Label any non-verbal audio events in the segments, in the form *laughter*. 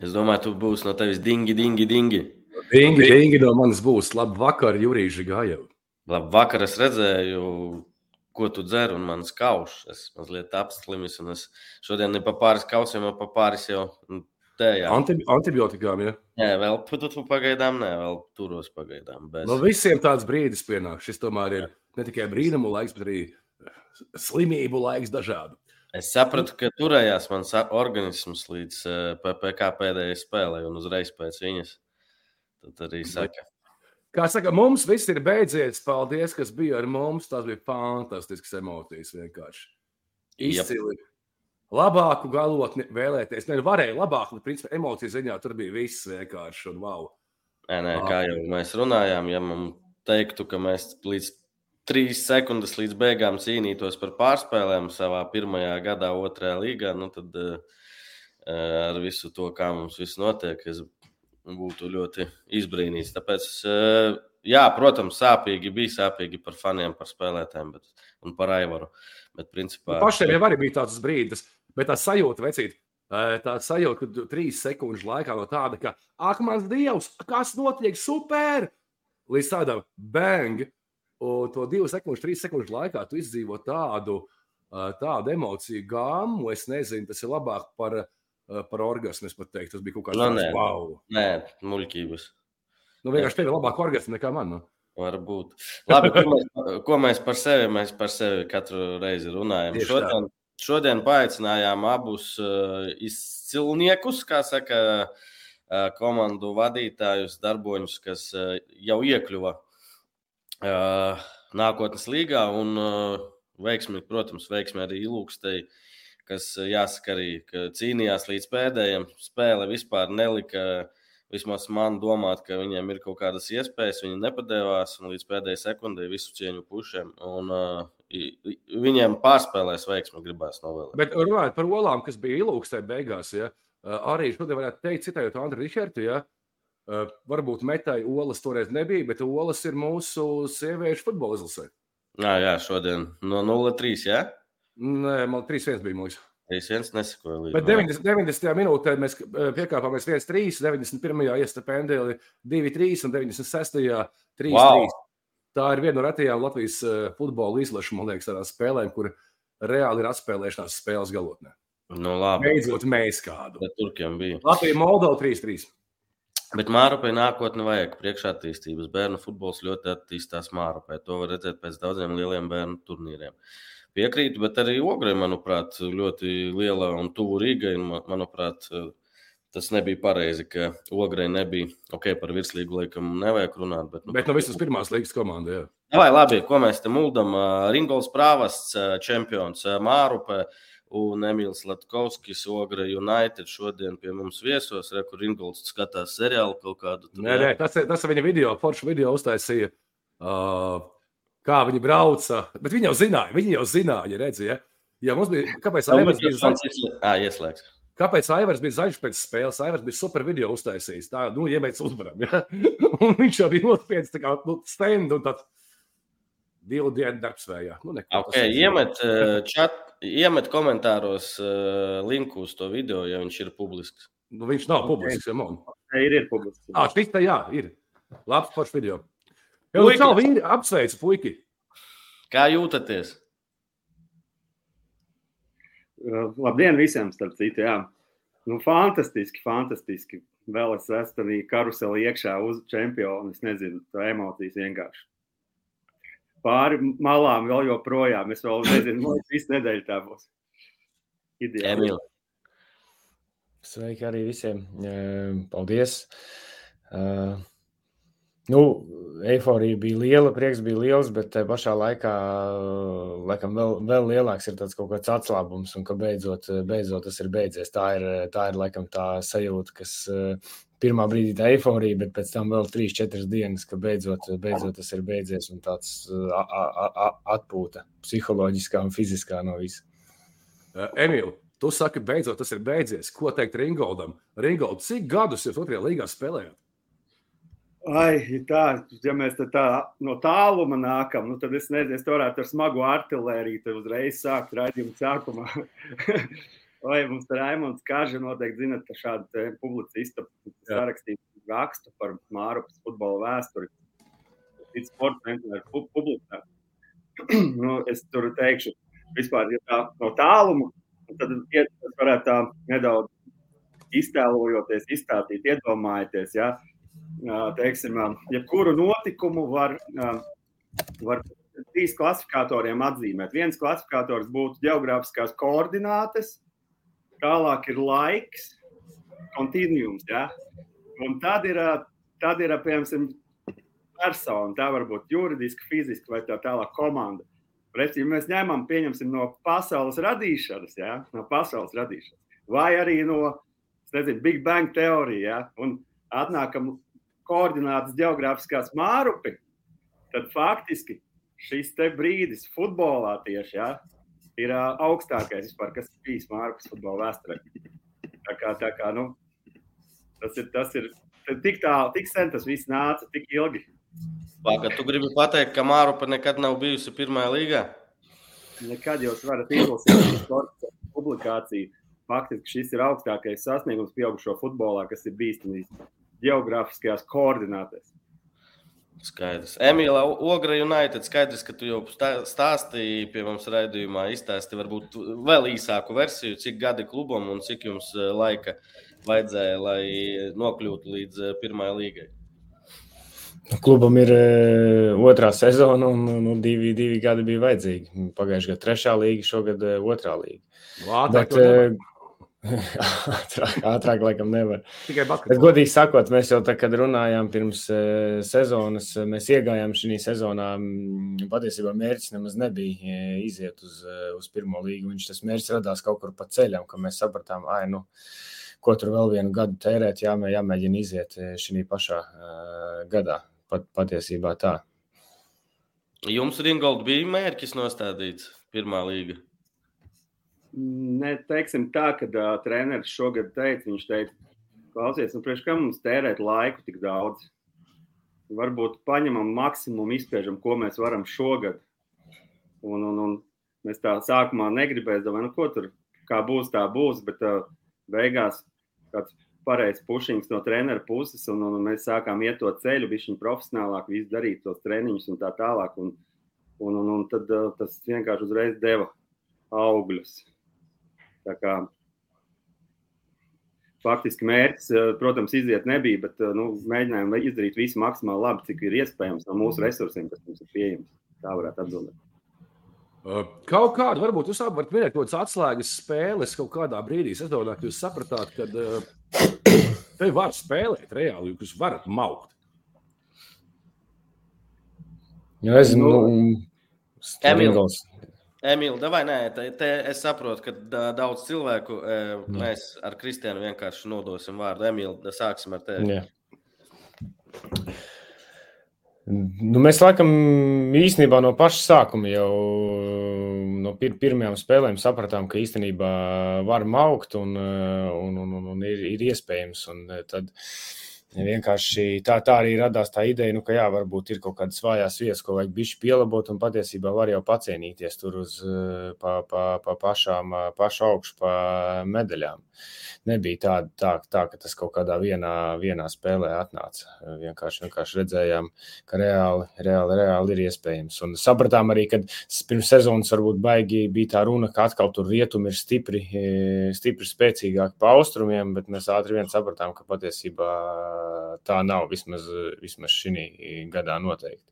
Es domāju, tu būsi no tevis dingi, dingi, dingi. Dingi, dingi no manis būs. Labu vakaru, Jurīši Gājau. Labu vakaru es redzēju, ko tu dzer, un mans kaušs. Es mazliet apslimis, un es šodien ne pa pāris kausiem, bet pa pāris jau tējā. Antibi antibiotikām, ja? Nē, vēl tu, tu pagaidām, nē, vēl turos pagaidām. Bez... No visiem tāds brīdis pienāk. Šis tomēr ir ne tikai brīnumu laiks, bet arī slimību laiks dažādu. Es sapratu, ka turējās mans organisms līdz PPC pēdējai spēlei, un uzreiz pēc viņas. Tad arī saka. Kā saka, mums viss ir beidzies. Paldies, kas bija ar mums. Tas bija fantastisks emocijas vienkārši. Izcili. Yep. Labāku galotni vēlēties. Ne, varēja labāk, bet principā emociju ziņā tur bija viss vienkārši un wow. Nē, nē, kā jau mēs runājām, ja man teiktu, ka mēs līdz trīs sekundes līdz beigām cīnītos par pārspēlēm savā pirmajā gadā, otrajā līgā, nu tad uh, ar visu to, kā mums viss notiek, es būtu ļoti izbrīnīts. Tāpēc, uh, jā, protams, sāpīgi bija sāpīgi par faniem, par spēlētājiem bet, un par Aivaru. Bet, principā, nu, pašiem jau arī bija tāds brīdis, bet tā sajūta, vecīt, tā sajūta, ka trīs sekundžu laikā no tāda, ka, ak, mans dievs, kas notiek, super! Līdz tādam bang! Un to divu sekundžu, trīs sekundžu laikā tu izdzīvo tādu, tādu emociju gāmu. Es nezinu, tas ir labāk par, par orgasmu. Es pat teiktu, tas bija kaut kāds nu, nē, wow. Nē, muļķības. Nu, vienkārši tev ir labāk orgasmu nekā man. Nu. Varbūt. Labi, ko, mēs, ko mēs par sevi, mēs par sevi katru reizi runājam. Tieši šodien, tā. šodien paaicinājām abus uh, izcilniekus, kā saka, uh, komandu vadītājus, darboņus, kas uh, jau iekļuva uh, nākotnes līgā. Un veiksmi, protams, veiksmi arī Ilūkstei, kas jāsaka arī, ka cīnījās līdz pēdējiem. Spēle vispār nelika. Vismaz man domāt, ka viņiem ir kaut kādas iespējas, viņi nepadevās un līdz pēdējai sekundei visu cieņu pušiem. Un, uh, viņiem pārspēlēs veiksmi, gribēs novēlēt. Bet runājot par olām, kas bija ilūkstē beigās, ja, arī šodien varētu teikt, citējot Andru Rihartu, ja, Uh, varbūt metai olas toreiz nebija, bet olas ir mūsu sieviešu futbola izlasē. Jā, jā, šodien no 0-3. Jā? Nē, man 3-1 bija mūsu. 3-1 nesakoja līdzi. Bet 90, 90. minūtē mēs piekāpāmies 1-3, 91. iesta pendeli 2-3 un 96. 3-3. Wow. Tā ir viena no retajām Latvijas futbola izlašu, man liekas, tādām spēlēm, kur reāli ir atspēlēšanās spēles galotnē. Nu, labi. Beidzot, mēs kādu. Bet turkiem bija. Latvija Moldova 3-3. Bet Mārupai nākotnē vajag priekšattīstības. Bērnu futbols ļoti attīstās Mārupai. To var redzēt pēc daudziem lieliem bērnu turnīriem. Piekrītu, bet arī Ogre, manuprāt, ļoti liela un tuvu Rīgai. Manuprāt, tas nebija pareizi, ka Ogre nebija. Ok, par virslīgu laikam nevajag runāt. Bet, nu, bet no visas pirmās līgas komandas, jā. Vai labi, ko mēs te muldam? Ringols Prāvasts, čempions Mārupai un Emīls Latkovskis, Ogra United šodien pie mums viesos. Rekur Ingolds skatās seriālu kaut kādu. Tur, nē, nē, tas, tas ir viņa video, foršu video uztaisīja. Uh, kā viņi brauca, bet viņi jau zināja, viņi jau zināja, redzēja. Ja mums bija, kāpēc Aivars bija zaļš? Jā, ieslēgs. Kāpēc Aivars bija zaļš pēc spēles? Aivars bija super video uztaisījis. Tā, nu, iemēts uzvaram. Ja? *laughs* un viņš arī nospiedz tā kā nu, stendu un tāds divu dienu darbsvējā. Nu, neko, okay, iemet, čat, iemet komentāros uh, linku uz to video, ja viņš ir publisks. Nu, viņš nav publisks. Ja man. ir, ir publisks. Ah, šis tā, jā, ir. Labs foršs video. Jā, nu, čau, viņi apsveic puiki. Kā jūtaties? Uh, labdien visiem, starp citu, jā. Nu, fantastiski, fantastiski. Vēl es esmu karuselī iekšā uz čempionu. Es nezinu, tā emocijas vienkārši pāri malām vēl joprojām. Es vēl nezinu, kāda visu nedēļu tā būs. Ideāli. Sveiki arī visiem. Paldies. Uh, nu, Eiforija bija liela, prieks bija liels, bet tajā pašā laikā, laikam, vēl, vēl lielāks ir tāds kaut kāds atslābums, un ka beidzot, beidzot tas ir beidzies. Tā ir, tā ir laikam tā sajūta, kas pirmā brīdī tā eifórija, bet pēc tam vēl 3-4 dienas, ka beidzot, beidzot tas ir beidzies un tāds a, a, a, atpūta psiholoģiskā un fiziskā no visa. Emīl, tu saki, beidzot tas ir beidzies. Ko teikt Ringoldam? Ringold, cik gadus jūs otrajā līgā spēlējāt? Ai, tā, ja mēs tā no tāluma nākam, nu, tad es nezinu, es varētu ar smagu artēriju uzreiz sākt raidījumu sākumā. *laughs* Vai mums ir Raimons Kārža, noteikti zinat, ka šādu publicistu sarakstītu rakstu par Mārupas futbola vēsturi. Cits sports vienmēr publicēt. *clears throat* nu, es tur teikšu, vispār, ja tā no tāluma, tad iet, varētu tā nedaudz iztēlojoties, izstāstīt, iedomājieties, ja, teiksim, jebkuru notikumu var, var trīs klasifikatoriem atzīmēt. Viens klasifikators būtu geogrāfiskās koordinātes, tālāk ir laiks, kontinuums, ja, un tad ir, tad ir, piemēram, persona, tā var būt juridiski, fiziski vai tā tālāk komanda. Preci, ja mēs ņemam, pieņemsim no pasaules radīšanas, ja, no pasaules radīšanas, vai arī no nezinu, Big Bang teorija, ja, un atnākam koordinātas geogrāfiskās mārupi, tad faktiski šis brīdis futbolā tieši ja, ir augstākais, vispār, kas ir bijis mārupas futbola vēsturē. Tā kā, tā kā, nu, tas ir, tas ir tik tālu, tik sen tas viss nāca, tik ilgi. Pagad, tu gribi pateikt, ka Mārupa nekad nav bijusi pirmajā līgā? Nekad jūs varat izlasīt publikāciju faktiski šis ir augstākais sasniegums pieaugušo futbolā, kas ir bijis geogrāfiskajās koordinātēs. Skaidrs. Emīlā, Ogra United. Skaidrs, ka tu jau stāstīji pie mums raidījumā, izstāstīji varbūt vēl īsāku versiju, cik gadi klubam un cik jums eh, laika vajadzēja, lai nokļūtu līdz eh, pirmajai līgai. Klubam ir uh, otrā sezona, un nu, divi, divi gadi bija vajadzīgi. Pagājušajā gadā trešā līga, šogad otrā līga. Ātrāk, Bet, ātrāk, ātrāk, laikam, nevar. Tikai basketbolā. Bet, godīgi sakot, mēs jau tā, kad runājām pirms uh, sezonas, mēs iegājām šī sezonā. Patiesībā mērķis nemaz nebija uh, iziet uz, uz pirmo līgu. Viņš tas mērķis radās kaut kur pa ceļam, ka mēs sapratām, ah, nu, ko tur vēl vienu gadu tērēt, jāmē, jāmēģina iziet šī pašā uh, gadā. Pat, patiesībā tā. Jums, Ringold, bija mērķis nostādīts pirmā līga? Neteiksim tā, ka uh, treneris šogad teica, viņš teica, klausies, nu, priekš kam mums tērēt laiku tik daudz? Varbūt paņemam maksimumu, izspiežam, ko mēs varam šogad. Un, un, un mēs tā sākumā negribējām, domājam, nu, ko tur kā būs, tā būs, bet uh, beigās kāds pareizs pušiņš no treneru puses, un, un mēs sākām iet to ceļu, viņš viņa profesionālāk, visu darīt tos treniņus un tā tālāk. Un, un, un, un tad uh, tas vienkārši uzreiz deva augļus. Tā kā, faktiski mērķis, eh, protams, iziet nebija, bet eh, nu, mēģinājām izdarīt visu maksimāli labi, cik ir iespējams no mūsu resursiem, kas mums ir pieejams. Tā varētu atbildēt. Uh, kaut kādu, varbūt jūs varat minēt kaut kādas atslēgas spēles kaut kādā brīdī. Es domāju, ka jūs sapratāt, ka te var spēlēt reāli, jūs varat maukt. Nu, es, nu, Emīls, Emīlija, vai nē, te, te es saprotu, ka daudz cilvēku e, mēs ar Kristiānu vienkārši nodosim vārdu. Emīlija, sāksim ar tevi. Jā. Nu, mēs laikam īstenībā no paša sākuma jau no pir pirmajām spēlēm sapratām, ka īstenībā varam augt un, un, un, un ir, ir iespējams. Un tad, uh, Vienkārši tā, tā arī radās tā ideja, nu, ka jā, varbūt ir kaut kādas vājās vietas, ko vajag bišķi pielabot, un patiesībā var jau pacienīties tur uz eh, pa, pa, pa pašām, eh, pašu augšu, pa medaļām. Nebija tā, tā, tā, ka tas kaut kādā vienā, vienā spēlē atnāca. Vienkārši, vienkārši redzējām, ka reāli, reāli, reāli ir iespējams. Un sapratām arī, ka pirms sezonas varbūt baigi bija tā runa, ka atkal tur rietumi ir stipri, eh, stipri spēcīgāki pa austrumiem, bet mēs ātri vien sapratām, ka patiesībā tā nav vismaz, vismaz šī gadā noteikti.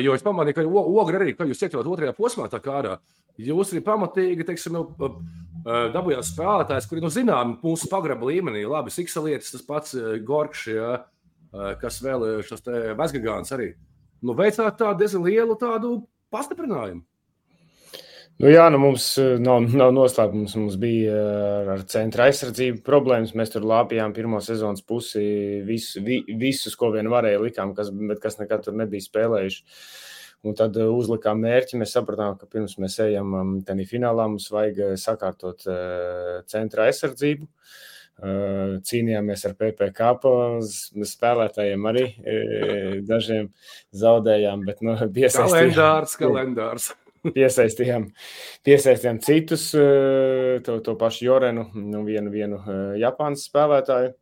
Jo es pamanīju, ka ogra arī, kad jūs iekļaut otrajā posmā, tā kā ārā, jūs arī pamatīgi, teiksim, nu, dabūjāt spēlētājs, kuri, nu, zinām, mūsu pagraba līmenī, labi, Siksalietis, tas pats Gorkšs, ja, kas vēl te Vesgagāns arī, nu, veicāt tādu diezgan lielu tādu pastiprinājumu. Nu, jā, nu mums eh, nav, *laughs* nav noslēpums. Mums bija ar, ar centra aizsardzību problēmas. Mēs tur lāpījām pirmo sezonas pusi. Visu, vi, visus, ko vien varēja, likām, kas, bet kas nekad tur nebija spēlējuši. Un tad eh, uzlikām mērķi. Mēs sapratām, ka pirms mēs ejam um, tādā finālā, mums vajag eh, sakārtot centra aizsardzību. Cīnījāmies ar PPC spēlētājiem, arī dažiem zaudējām. Bet, nu, *laughs* kalendārs, kalendārs. Piesaistījām, piesaistījām citus, eh, to, to pašu Jorenu, nu, vienu, vienu eh, Japānas spēlētāju.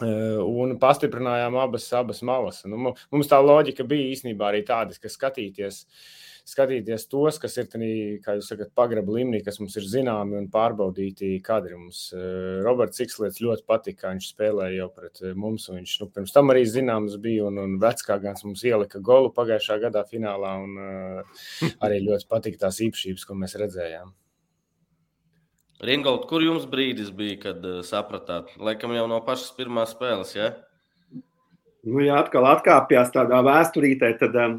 Eh, un pastiprinājām abas, abas malas. Nu, mums tā loģika bija īstenībā arī tāda, ka skatīties uh, skatīties tos, kas ir tādā, kā jūs sakat, pagraba līmenī, kas mums ir zināmi un pārbaudīti kadri. Mums uh, Roberts Cikslietis ļoti patika, kā viņš spēlēja jau pret eh, mums. Viņš nu, pirms tam arī zināms bija, un, un vecākais mums ielika golu pagājušā gadā finālā, un uh, arī ļoti patika tās īpašības, ko mēs redzējām. Ringold, kur jums brīdis bija, kad uh, sapratāt? Laikam jau no pašas pirmās spēles, ja? Nu, ja atkal atkāpjas tādā vēsturītē, tad um,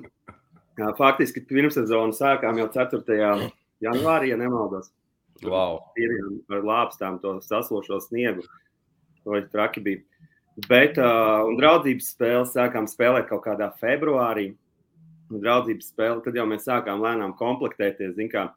Faktiski pirmssezonu sākām jau 4. janvārī, ja nemaldos. Wow. Ar lāpstām to saslošo sniegu. To ir traki bija. Bet, uh, un draudzības spēli sākām spēlēt kaut kādā februārī. Un draudzības spēli, tad jau mēs sākām lēnām komplektēties. Zin, kā,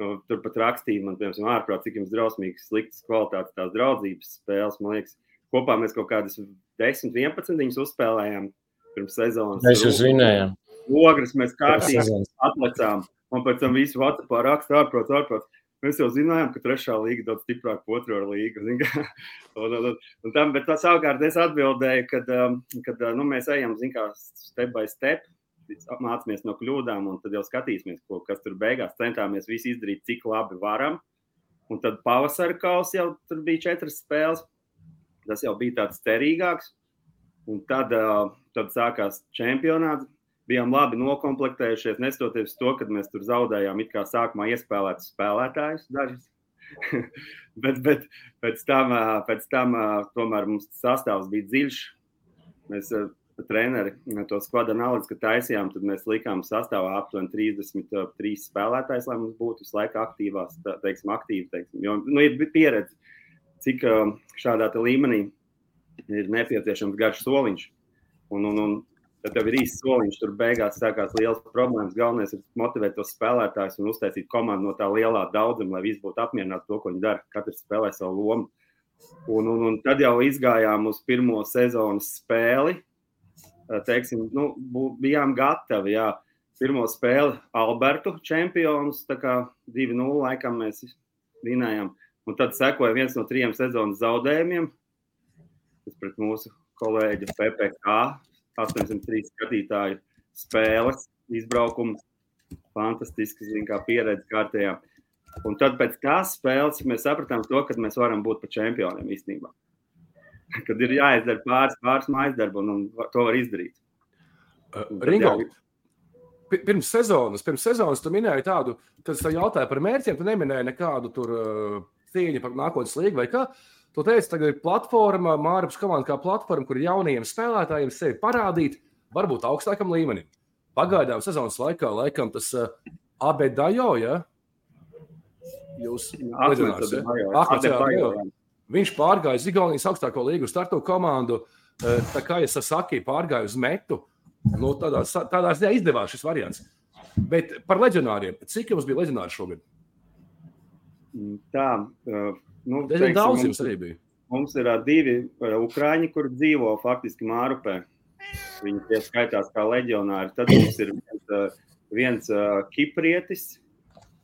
nu, tur pat rakstīja man, piemēram, ārprāt, cik jums drausmīgas, sliktas kvalitātes tās draudzības spēles. Man liekas, kopā mēs kaut kādas 10, 11 uzspēlējām pirms sezonas. Mēs jūs vinējām ogres mēs kārtīgi atlecām. Un pēc tam visu Vācijā raksta ārprāt, ārprāt. Mēs jau zinājām, ka trešā līga daudz stiprāka par otro līgu. *laughs* un, un, un tam, bet tas savukārt es atbildēju, kad, um, kad nu, mēs ejam kā, step by step, mācāmies no kļūdām, un tad jau skatīsimies, ko, kas tur beigās centāmies visu izdarīt, cik labi varam. Un tad pavasara kausa jau tur bija četras spēles. Tas jau bija tāds cerīgāks. Un tad, uh, tad sākās čempionāts bijām labi noklāpējušies, neskatoties to, ka mēs tur zaudējām it kā sākumā iespēlētus spēlētājus dažus. *laughs* bet, bet pēc tam, pēc tam tomēr mums sastāvs bija dziļš. Mēs treneri to skvadu analīzi, kad taisījām, tad mēs likām sastāvā aptuveni 33 spēlētājs, lai mums būtu visu laiku aktīvās, teiksim, aktīvi. Teiksim. Jo nu, ir pieredze, cik šādā līmenī ir nepieciešams garš soliņš. Un, un, un Tad tev ir īsts soliņš, tur beigās sākās liels problēmas. Galvenais ir motivēt tos spēlētājus un uztaisīt komandu no tā lielā daudzuma, lai visi būtu apmierināti ar to, ko viņi dara. Katrs spēlē savu lomu. Un, un, un tad jau izgājām uz pirmo sezonas spēli. Teiksim, nu, bijām gatavi. Jā. Pirmo spēli Albertu čempionus, tā kā 2-0 laikam mēs vinējām. Un tad sekoja viens no trim sezonas zaudējumiem. Tas pret mūsu kolēģi PPC 803 skatītāju spēles, izbraukums. Fantastiski, kā pieredze kārtējā. Un tad pēc tās spēles mēs sapratām to, ka mēs varam būt par čempioniem īstenībā. *laughs* Kad ir jāizdara pāris, pāris mājas darbu, un, un to var izdarīt. Uh, Ringo, pirms sezonas, pirms sezonas tu minēji tādu, kad es jautāju par mērķiem, tu neminēji nekādu tur uh, cīņu par nākotnes līgu vai kā. Uh, Tu teici, tagad ir platforma, Mārcis Kalniņš, kā platforma, kur jaunajiem spēlētājiem sevi parādīt, varbūt augstākam līmenim. Pagaidām sezonas laikā, laikam, tas uh, abedajo, ja? Jūs redzat, viņš pārgāja uz Igaunijas augstāko līgu startu komandu. Uh, tā kā es saku, pārgāja uz metu. Nu, tādā, tādā ziņā izdevās šis variants. Bet par leģionāriem. Cik jums bija leģionāri šogad? Tā, Nu, teiksim, daudz jums arī bija. Mums ir divi ukrāņi, kur dzīvo faktiski Mārupē. Viņi tie skaitās kā leģionāri. Tad mums ir viens, viens kiprietis,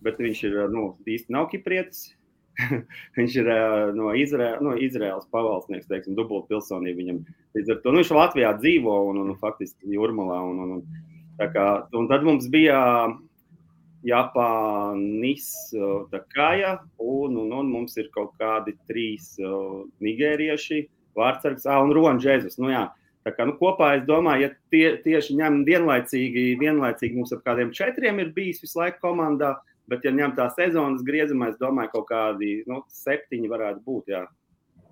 bet viņš ir nu, īsti nav kiprietis. *laughs* viņš ir no, Izrē, no Izraels pavalsnieks, teiksim, dubult pilsonība viņam. Līdz ar to nu, viņš Latvijā dzīvo un, un, un faktiski Jurmalā. Un, un, un, kā, un tad mums bija Japānis, Dakaja, un, un, un mums ir kaut kādi trīs nigērieši, Vārtsargs un Roņš Jēzus. Nu, jā, tā kā nu, kopā es domāju, ja tie, tieši ņem vienlaicīgi, vienlaicīgi mums ap kādiem četriem ir bijis visu laiku komandā, bet ja ņem tā sezonas griezumā, es domāju, kaut kādi nu, septiņi varētu būt. Jā.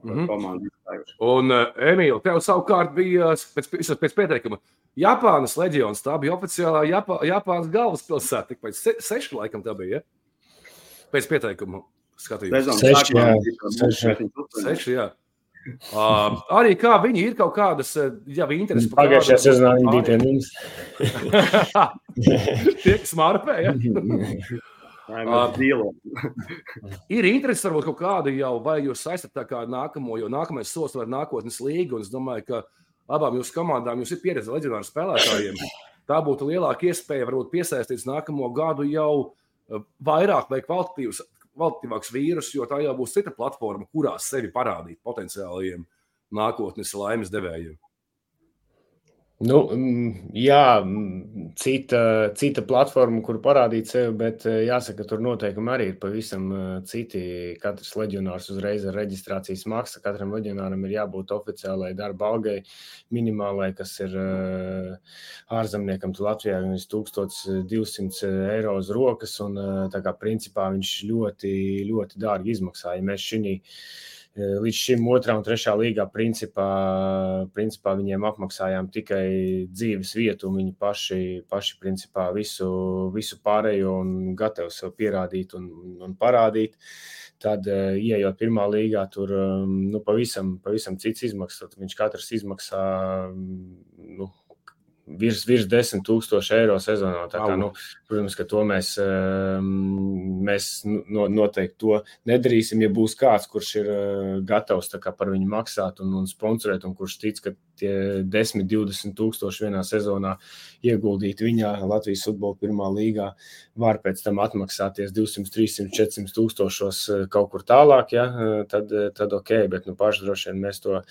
Mm -hmm. Un, uh, Emīl, tev savukārt bija pēc, pēc pieteikuma Japānas leģions. Tā bija oficiālā Japā, Japānas galvaspilsēta. Tik pēc se, sešu laikam tā bija. Ja? Pēc pieteikuma skatījuma. Seši, jā. Seši. Seši, jā. Uh, arī kā viņi ir kaut kādas, ja viņi interesi par pagājušajā sezonā viņi bija pie mums. *laughs* Tie, kas mārpē, ja? *laughs* Uh, ir interesi varbūt kaut kāda jau, vai jūs saistat tā kā nākamo, jo nākamais solis var nākotnes līga, un es domāju, ka abām jūsu komandām jūs ir pieredze leģionāru spēlētājiem. *coughs* tā būtu lielāka iespēja varbūt piesaistīt nākamo gadu jau uh, vairāk vai kvalitatīvāks vīrus, jo tā jau būs cita platforma, kurās sevi parādīt potenciālajiem nākotnes laimes devējiem. Nu, jā, cita, cita platforma, kur parādīt sevi, bet eh, jāsaka, tur noteikumi arī ir pavisam eh, citi. Katrs leģionārs uzreiz ar reģistrācijas maksu. Katram leģionāram ir jābūt oficiālai darba algai, minimālai, kas ir eh, ārzemniekam Latvijā ir 1200 eiro uz rokas. Un, principā viņš ļoti, ļoti dārgi izmaksā. Ja mēs šī līdz šim otrā un trešā līgā principā, principā viņiem apmaksājām tikai dzīves vietu, un viņi paši, paši principā visu, visu pārējo un gatavi sev pierādīt un, un parādīt. Tad, eh, ieejot pirmā līgā, tur nu, pavisam, pavisam cits izmaksas. Viņš katrs izmaksā nu, virs, virs 10 tūkstoši eiro sezonā. Tā kā, nu, protams, ka to mēs, ehm, mēs no, noteikti to nedarīsim. Ja būs kāds, kurš ir eh, gatavs kā, par viņu maksāt un, un sponsorēt, un kurš tic, ka tie 10, 20 tūkstoši vienā sezonā ieguldīt viņā, Latvijas futbola pirmā līgā, var pēc tam atmaksāties 200, 300, 400 tūkstošos eh, kaut kur tālāk, ja, eh, tad, tad ok, bet nu, paši droši vien mēs to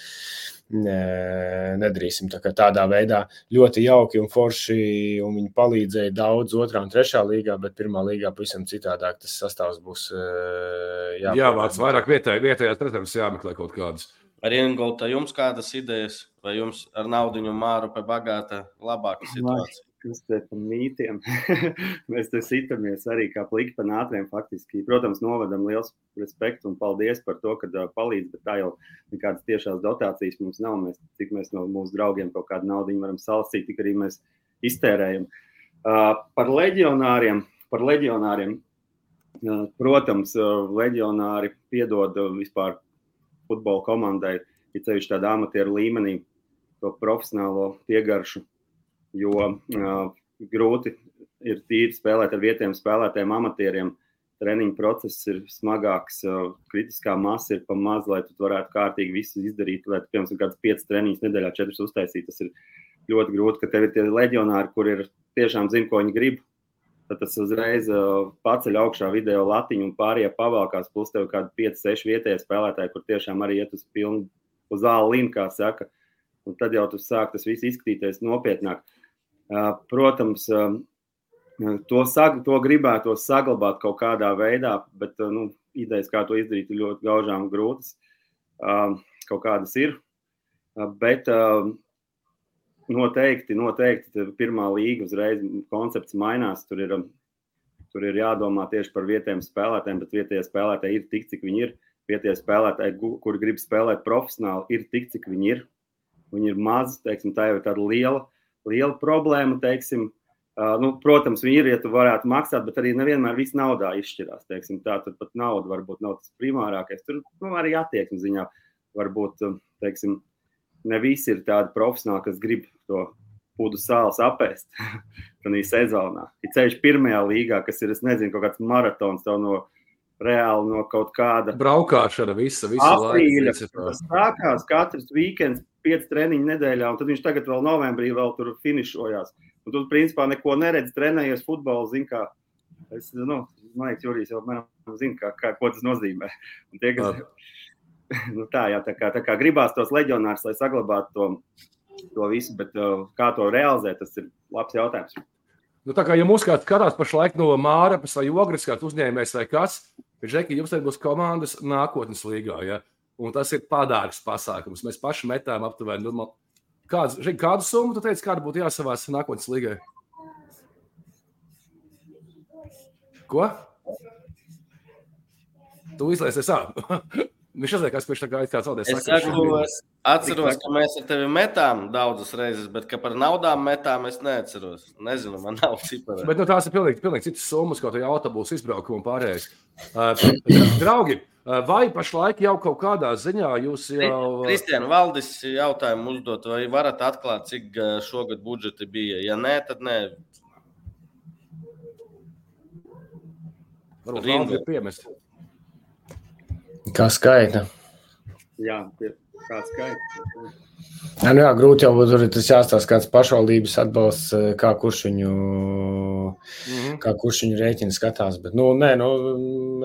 nedarīsim. Tā tādā veidā ļoti jauki un forši, un viņi palīdzēja daudz otrā un trešā līgā, bet pirmā līgā pavisam citādāk tas sastāvs būs jāpārāk. Jāvāc vairāk vietējā, vietējās rezerves jāmeklē kaut kādas. Ar Ingūtu jums kādas idejas, vai jums ar naudu māru pie bagāta labāka situācija? kas te par mītiem. *laughs* Mēs te sitamies arī kā pliki pa nātriem faktiski. Protams, novadam liels respektu un paldies par to, ka palīdz, bet tā jau nekādas tiešās dotācijas mums nav. Mēs, cik mēs no mūsu draugiem kaut kādu naudu varam salasīt, tik arī mēs iztērējam. Uh, par leģionāriem, par leģionāriem. Uh, protams, uh, leģionāri piedod vispār futbola komandai, ja ceļš tādā amatieru līmenī, to profesionālo piegaršu jo uh, grūti ir tīri spēlēt ar vietējiem spēlētājiem, amatieriem. Treniņu process ir smagāks, uh, kritiskā masa ir pa maz, lai tu varētu kārtīgi visu izdarīt. Lai, piemēram, kādas piecas treniņas nedēļā, četras uztaisīt, tas ir ļoti grūti, ka tev ir tie leģionāri, kur ir tiešām zina, ko viņi grib. Tad tas uzreiz uh, paceļ augšā video latiņu un pārējie pavalkās. Plus tev kādi 5, 6 vietējie spēlētāji, kur tiešām arī iet uz pilnu, uz zāli līniju, kā saka. Un tad jau tas sāk tas viss izskatīties nopietnāk. Uh, Protams, to, sag, to gribētu saglabāt kaut kādā veidā, bet nu, idejas, kā to izdarīt, ir ļoti gaužām grūtas. Kaut kādas ir. Bet noteikti, noteikti pirmā līga uzreiz koncepts mainās. Tur ir, tur ir jādomā tieši par vietējiem spēlētājiem, bet vietējie spēlētāji ir tik, cik viņi ir. Vietējie spēlētāji, kuri grib spēlēt profesionāli, ir tik, cik viņi ir. Viņi ir mazi, teiksim, tā jau ir tāda liela liela problēma. Teiksim, uh, nu, protams, viņi ir, ja tu varētu maksāt, bet arī nevienmēr viss naudā izšķirās. Teiksim, tā tur pat nauda varbūt nav tas primārākais. Tur nu, arī attieksmes ziņā varbūt teiksim, ne visi ir tādi profesionāli, kas grib to pudu sāls apēst *laughs* tādā sezonā. Ir ceļš pirmajā līgā, kas ir, es nezinu, kaut kāds maratons no reāli no kaut kāda braukšana, visa, visa aprīļa. Tas sākās katrs weekends pieci treniņi nedēļā, un tad viņš tagad vēl novembrī vēl tur finišojās. Un tu, principā, neko neredzi, trenējies futbolu, zini, kā es, nu, man liekas, Jurijs jau man zina, kā, kā, ko tas nozīmē. Un tie, kas, *laughs* nu, tā, jā, tā kā, tā kā gribās tos leģionārus, lai saglabātu to, to visu, bet uh, kā to realizēt, tas ir labs jautājums. Nu, tā kā ja mūsu kāds skatās pašlaik no Mārapas vai Ogres, kāds uzņēmējs vai kas, ir ka jums būs komandas nākotnes līgā. Ja? Un tas ir padārgs pasākums. Mēs paši metām aptuveni. Nu, kāds, žin, kādu summu tu teici, kāda būtu jāsavās nākotnes līgai? Ko? Tu izlaisies ārā. *laughs* Viņš izliekās, ka viņš tā kā ir kāds zaudējis. Es, saku, es atceros, ka mēs ar tevi metām daudzas reizes, bet par naudām metām es neatceros. Nezinu, man nav cipara. Bet nu, tās ir pilnīgi, pilnīgi citas summas, kaut kā autobusu izbraukumu un pārējais. Uh, *clears throat* draugi, Vai pašlaik jau kaut kādā ziņā jūs jau. Kristiāna Valdis jautājumu uzdot, vai varat atklāt, cik šogad budžeti bija? Ja nē, tad nē. Varbūt Valdi ir piemest. Kā skaita? jā, kāds skaits. Jā, nu jā, grūti jau tur ir tas jāstāsta, kāds pašvaldības atbalsts, eh, kā kurš viņu, mm -hmm. kā kurš viņu rēķinu skatās. Bet, nu, nē, nu,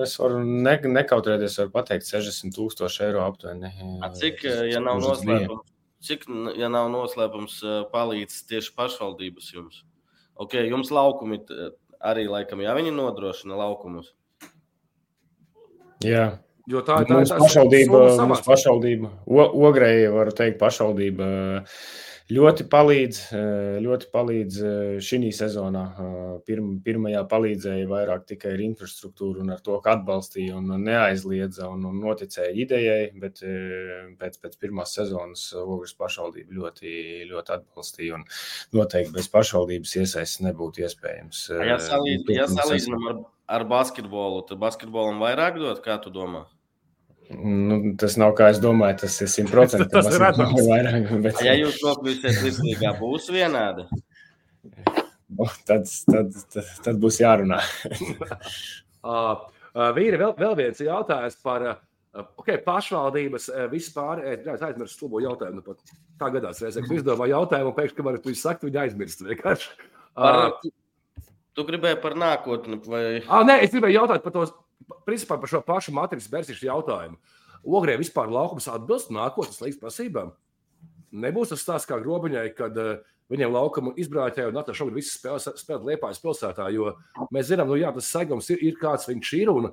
es varu ne, nekautrēties, varu pateikt 60 tūkstoši eiro aptuveni. A, cik, ja nav noslēpums, cik, ja nav noslēpums, palīdz tieši pašvaldības jums? Ok, jums laukumi arī laikam, jā, viņi nodrošina laukumus. Jā. Jo tā, ir tā pašvaldība, mums pašvaldība, Ogrei, varu teikt, pašvaldība ļoti palīdz, ļoti palīdz šī sezonā. Pirm, pirmajā palīdzēja vairāk tikai ar infrastruktūru un ar to, ka atbalstīja un neaizliedza un, un noticēja idejai, bet pēc, pēc pirmās sezonas Ogres pašvaldība ļoti, ļoti atbalstīja un noteikti bez pašvaldības iesaistas nebūtu iespējams. Ja salīdzinām ar, ar basketbolu, tad basketbolam vairāk dot, kā tu domā? Nu, tas nav kā es domāju, tas ir simtprocentīgi. *laughs* tas ir. Vairāk, bet... Ja jūs nokļūsiet virslīgā, būs vienādi. *laughs* Nu, tad, tad, tad, tad būs jārunā. uh, *laughs* vīri, vēl, vēl viens jautājums par uh, okay, pašvaldības uh, vispār. Es aizmirsu slubo jautājumu. Nu, pat tā gadās reizē, kad izdomāju jautājumu, un pēkšņi, kad tu saki, viņi aizmirst vienkārši. Par, tu gribēji par nākotni vai? Ah, nē, es gribēju jautāt par tos principā par šo pašu matricas versišu jautājumu. Ogrē vispār laukums atbilst nākotnes līdz prasībām. Nebūs tas stāsts kā grobiņai, kad uh, viņiem laukuma izbraucēji un Natāša šobrīd visas spēles spēlēt Liepājas pilsētā, jo mēs zinām, nu jā, tas segums ir, ir kāds viņš ir un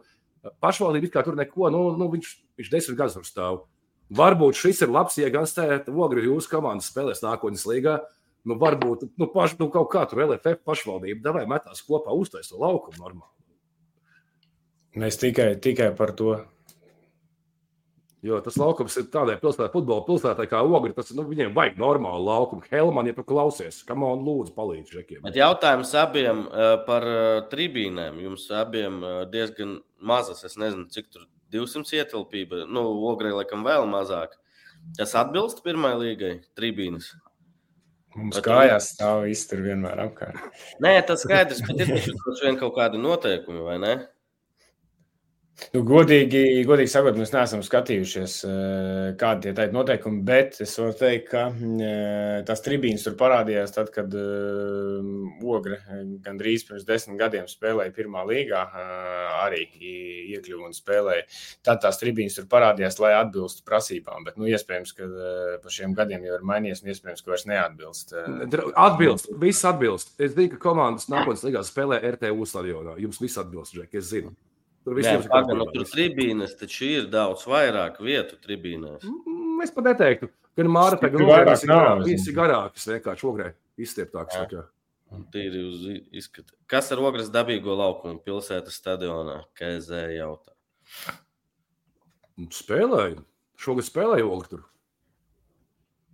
pašvaldība kā tur neko, nu, nu viņš, viņš desmit gadus tur stāv. Varbūt šis ir labs iegans, tēt, ogri jūsu komandas spēlēs nākotnes līgā. Nu, varbūt nu, paš, nu, kaut kā tur LFF pašvaldība devai metās kopā uztaisīt to laukumu normāli. Mēs tikai, tikai par to. Jo tas laukums ir tādai pilsētai, futbola pilsētai, kā Ogri. Tas, nu, viņiem vajag normālu laukumu. Helman, ja tu klausies, kam man lūdzu palīdz žekiem. Bet jautājums abiem uh, par uh, tribīnēm. Jums abiem uh, diezgan mazas, es nezinu, cik tur 200 ietilpība. Nu, Ogri laikam vēl mazāk. Tas atbilst pirmajai līgai tribīnes. Mums bet kājās stāv iztur vienmēr apkārt. Nē, tas skaidrs, bet ir taču *laughs* kaut kādi noteikumi, vai ne? Nu, godīgi, godīgi sakot, mēs neesam skatījušies, eh, kādi ir tādi noteikumi, bet es varu teikt, ka eh, tās tribīnas tur parādījās tad, kad uh, Ogre gandrīz pirms desmit gadiem spēlēja pirmā līgā, arī iekļuva un spēlēja. Tad tās tribīnas tur parādījās, lai atbilstu prasībām, bet nu, iespējams, ka pa šiem gadiem jau ir mainījies un iespējams, ka vairs neatbilst. Atbilst, viss atbilst. Es zinu, ka komandas nākotnes līgā spēlē RTU stadionā. Jums viss atbilst, Džek, es zinu. Tur visiem ir kaut kāda nu, tribīnes, taču ir daudz vairāk vietu tribīnēs. Mm, es pat neteiktu, ka Māra tagad ir vairāk, viņas ir garākas, vienkārši ogrē izstieptākas. Tīri uz izskatu. Kas ar ogres dabīgo laukumu pilsētas stadionā? KZ jautā. Spēlēju. Šogad spēlēju ogri tur.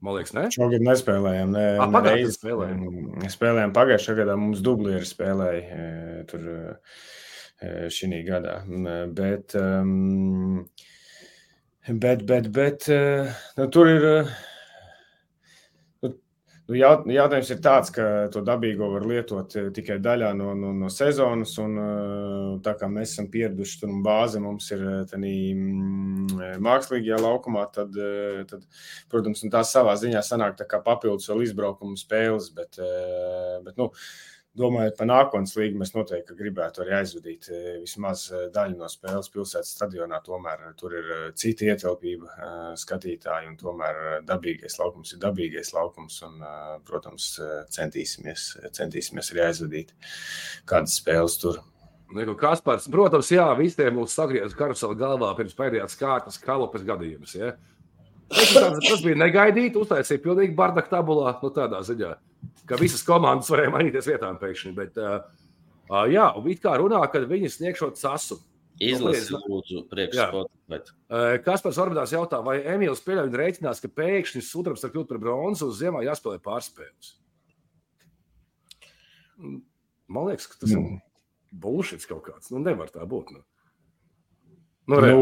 Man liekas, ne? Šogad nespēlējām. Ne, A, pagājušajā spēlējām. Spēlējām pagājušajā gadā. Mums dublieri spēlēja. Tur, uh, šī gadā. Bet, um, bet, bet, bet nu, tur ir. Nu, jaut, jautājums ir tāds, ka to dabīgo var lietot tikai daļā no, no, no sezonas. Un, tā kā mēs esam pieraduši tur bāze mums ir tādā mākslīgajā laukumā, tad, tad protams, tās savā ziņā sanāk tā kā papildus vēl izbraukuma spēles. Bet, bet nu, domājot par nākotnes līgu, mēs noteikti gribētu arī aizvadīt eh, vismaz eh, daļu no spēles pilsētas stadionā. Tomēr eh, tur ir cita ietilpība skatītāji, un tomēr dabīgais laukums ir dabīgais laukums. Un, protams, centīsimies, centīsimies arī aizvadīt kādas spēles tur. Kaspars, protams, jā, visiem mums sagriezās karusela galvā pirms pēdējās kārtas kalopes gadījumus. Ja? Tas, tas bija negaidīti, uztaisīja pilnīgi bardak tabulā, nu tādā ziņā ka visas komandas varēja mainīties vietām pēkšņi. Bet, uh, jā, un it kā runā, ka viņi sniegšot sasu. Izlasi, lūdzu, priekšspēlēt. Kas pēc orbitās jautā, vai Emīls pieļauj rēķinās, ka pēkšņi sudrabs var kļūt par bronzu uz ziemā jāspēlē pārspēles? Man liekas, ka tas mm. ir bullshit kaut kāds. Nu, nevar tā būt. Nu. Nu, nu,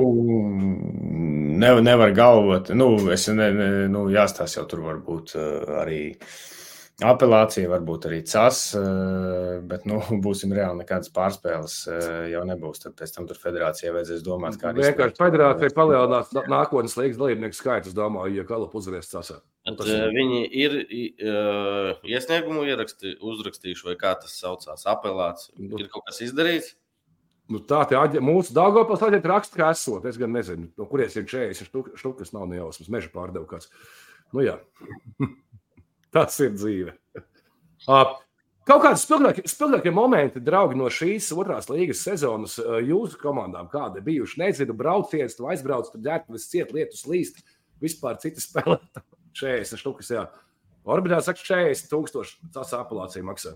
nevar, nevar galvot. Nu, es ne, ne, nu, jāstāsta jau tur varbūt uh, arī. Uh, apelācija, varbūt arī CAS, eh, bet, nu, *laughs* būsim reāli, nekādas pārspēles eh, jau nebūs. Tad pēc tam tur federācijai vajadzēs domāt, kā arī. Vienkārši federācija palielinās nākotnes līgas dalībnieku skaitu, domāju, ja Kalapu uzvarēs. Bet, tas... Eh, viņi ir iesniegumu ieraksti, uzrakstījuši, vai kā tas saucās, apelācija. Nu, ir kaut kas izdarīts? Nu, tā ir mūsu Dāngopils aģenta raksta, ka esot. Es gan nezinu, no kurienes ir 40 štukas, nav nejausmas, meža pārdevu kāds. Nu jā. *laughs* Tas ir dzīve. Uh, kaut kādi spilgtākie, spilgtākie momenti, draugi, no šīs otrās līgas sezonas uh, jūsu komandām, kādi bijuši? Nezinu, brauciens, tu aizbrauc, tur ģērbtuves ciet, lietus līst, vispār citi spēlētāji. 40 štukas, jā. Orbitā saka, 40 tūkstoši tas apelācija maksā.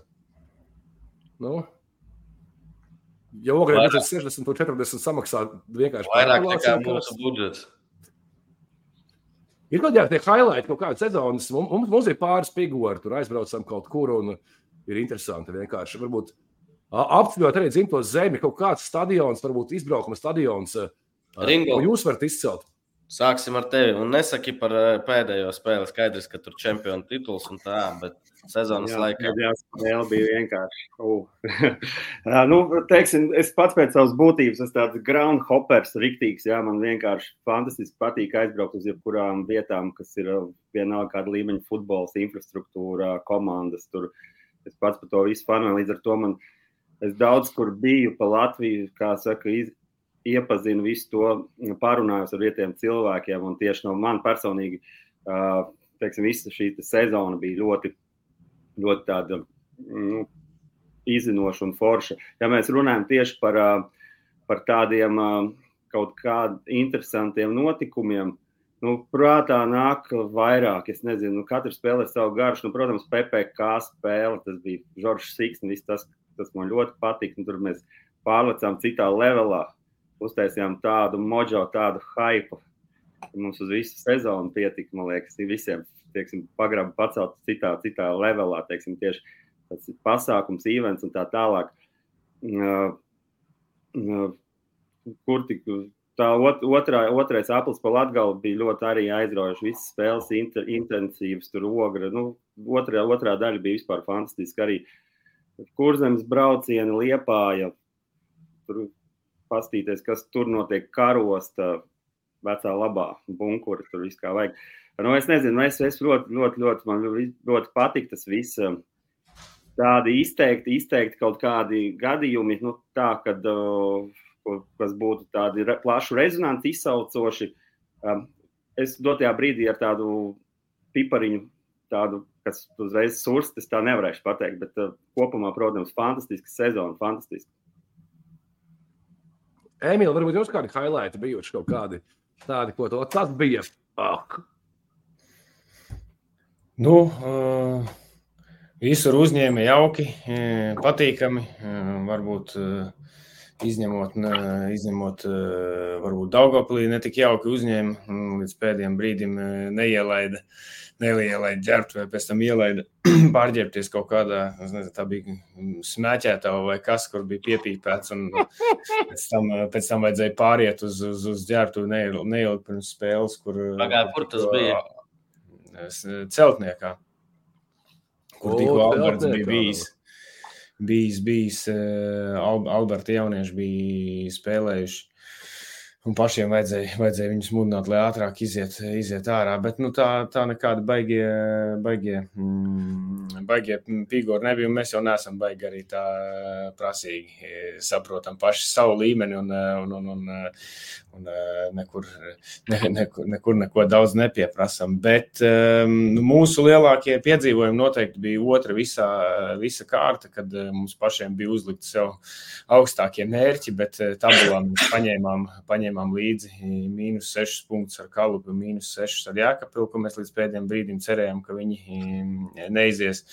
Nu, Ja ogrē ir 60 un 40 samaksā vienkārši vairāk nekā mūsu budžets. Ir kaut kādi highlighti, kaut kādas sezonas. Mums, mums ir pāris figūri, tur aizbraucam kaut kur un ir interesanti vienkārši. Varbūt apceļot arī dzimto zemi, kaut kāds stadions, varbūt izbraukuma stadions. Ringo. Jūs varat izcelt? Sāksim ar tevi. Un nesaki par pēdējo spēli. Skaidrs, ka tur ir čempionu tituls un tā, bet sezonas jā, laikā. Jā, spēle bija vienkārši. Uh. *laughs* nu, teiksim, es pats pēc savas būtības esmu tāds ground hoppers, riktīgs. Jā, man vienkārši fantastiski patīk aizbraukt uz jebkurām vietām, kas ir vienalga kāda līmeņa futbols, infrastruktūra, komandas. Tur. Es pats par to visu fanu. Līdz ar to man es daudz kur biju pa Latviju, kā saka, iz, iepazinu visu to, pārunājos ar vietējiem cilvēkiem. Tieši no man personīgi, teiksim, visa šī sezona bija ļoti ļoti tāda nu, izzinoša un forša. Ja mēs runājam tieši par, par tādiem kaut kādiem interesantiem notikumiem, nu, prātā nāk vairāk. Es nezinu, nu, katrs spēlē savu garšu. Nu, protams, PPC spēle, tas bija Žoržs Siksnis, tas, tas man ļoti patika. Nu, tur mēs pārlecām citā levelā, uztaisījām tādu mojo, tādu hype. Mums uz visu sezonu pietika, man liekas, visiem teiksim, pagraba pacelt citā, citā levelā, teiksim, tieši tas pasākums, events un tā tālāk. Uh, uh, kur tik tā otrā, otrais aplis pa Latgalu bija ļoti arī aizraujoši. Visas spēles inter, intensīvas, tur ogra. Nu, otrā, otrā daļa bija vispār fantastiska arī. Kurzemes braucieni liepāja, tur pastīties, kas tur notiek karosta, vecā labā bunkura, tur viss kā vajag. Nu, es nezinu, es, es ļoti, ļoti, ļoti, man ļoti patīk tas viss. Um, tādi izteikti, izteikti kaut kādi gadījumi, nu, tā, kad, uh, kas būtu tādi plašu rezonanci izsaucoši. Um, es dotajā brīdī ar tādu pipariņu, tādu, kas uzreiz surst, es tā nevarēšu pateikt, bet uh, kopumā, protams, fantastiska sezona, fantastiska. Emīl, varbūt jums kādi highlighti bijuši kaut kādi tādi, ko to, tas bija. Oh, Nu, visur uzņēma jauki, patīkami. Varbūt izņemot, izņemot varbūt Daugopilī netik jauki uzņēma, līdz pēdējiem brīdim neielaida, neielaida ģērbt vai pēc tam ielaida *clears throat* pārģērbties kaut kādā, nezinu, tā bija smēķētā vai kas, kur bija piepīpēts un pēc tam, pēc tam vajadzēja pāriet uz, uz, uz ģērbtu neilgi pirms spēles, kur. Pagā, kur tas bija? celtniekā, kur tikko Alberts bija bijis. Bijis, bijis Alberta jaunieši bija spēlējuši Un pašiem vajadzēja, vajadzēja viņus mudināt, lai ātrāk iziet, iziet ārā. Bet nu, tā, tā nekāda baigie, baigie, mm, baigie figūri nebija. Mēs jau neesam baigi arī tā prasīgi. Saprotam paši savu līmeni un, un, un, un, un nekur, ne, nekur, nekur neko daudz nepieprasam. Bet nu, mūsu lielākie piedzīvojumi noteikti bija otra visā, visa kārta, kad mums pašiem bija uzlikti sev augstākie mērķi, bet tabulā mēs paņēmām, paņēmām paņēmām līdzi mīnus 6 punktus ar Kalupu, mīnus 6 ar Jākapilu, ko mēs līdz pēdējiem brīdim cerējām, ka viņi mm, neizies.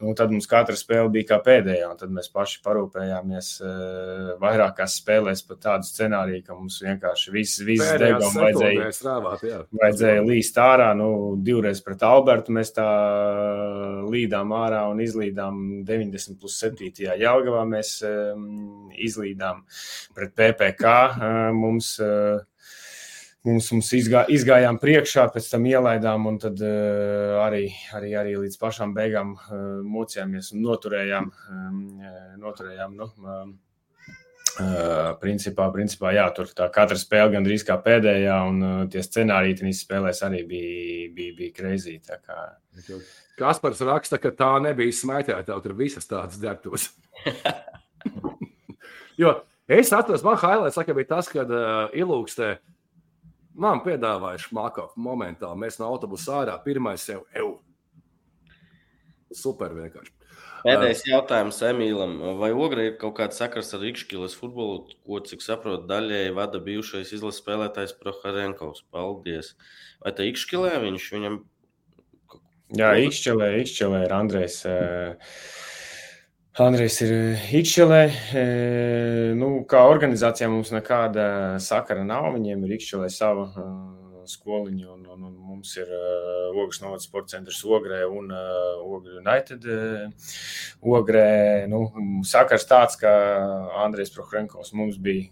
Nu, tad mums katra spēle bija kā pēdējā, un tad mēs paši parūpējāmies eh, vairākās spēlēs par tādu scenāriju, ka mums vienkārši viss, viss degām vajadzēja, strāvāt, jā. vajadzēja līst ārā. Nu, divreiz pret Albertu mēs tā līdām ārā un izlīdām 90 plus 7. Jālgavā mēs izlīdām pret PPK. Mums mums, mums izgā, izgājām priekšā, pēc tam ielaidām, un tad uh, arī, arī, arī līdz pašām beigām uh, mocījāmies un noturējām. Um, noturējām nu, um, uh, principā, principā, jā, tur tā katra spēle gandrīz kā pēdējā, un uh, tie scenāriji tenīs spēlēs arī bija, bija, bija kreizī. Kaspars raksta, ka tā nebija smēķēta, tur visas tādas ģērbtos. *laughs* jo es atceros, man highlights saka, bija tas, kad uh, ilūkstē uh, Man piedāvāja šmākā momentā. Mēs no autobusa ārā pirmais sev eju. Super vienkārši. Pēdējais jautājums Emīlam. Vai Ogre ir kaut kāds sakars ar Rīgšķilas futbolu, ko, cik saprotu, daļēji vada bijušais izlases spēlētājs Proharenkovs? Paldies. Vai te Rīgšķilē viņš viņam? Jā, Rīgšķilē, Rīgšķilē ir Andrejs. Uh, Andrejs ir eh, Ikšķelē. Eh, nu, kā organizācijā mums nekāda sakara nav. Viņiem ir Ikšķelē sava uh, skoliņa, un, un, un mums ir Ogres Novads sporta centrs Ogrē un Ogre United Ogrē. Nu, sakars tāds, ka Andrejs Prohrenkovs mums bija.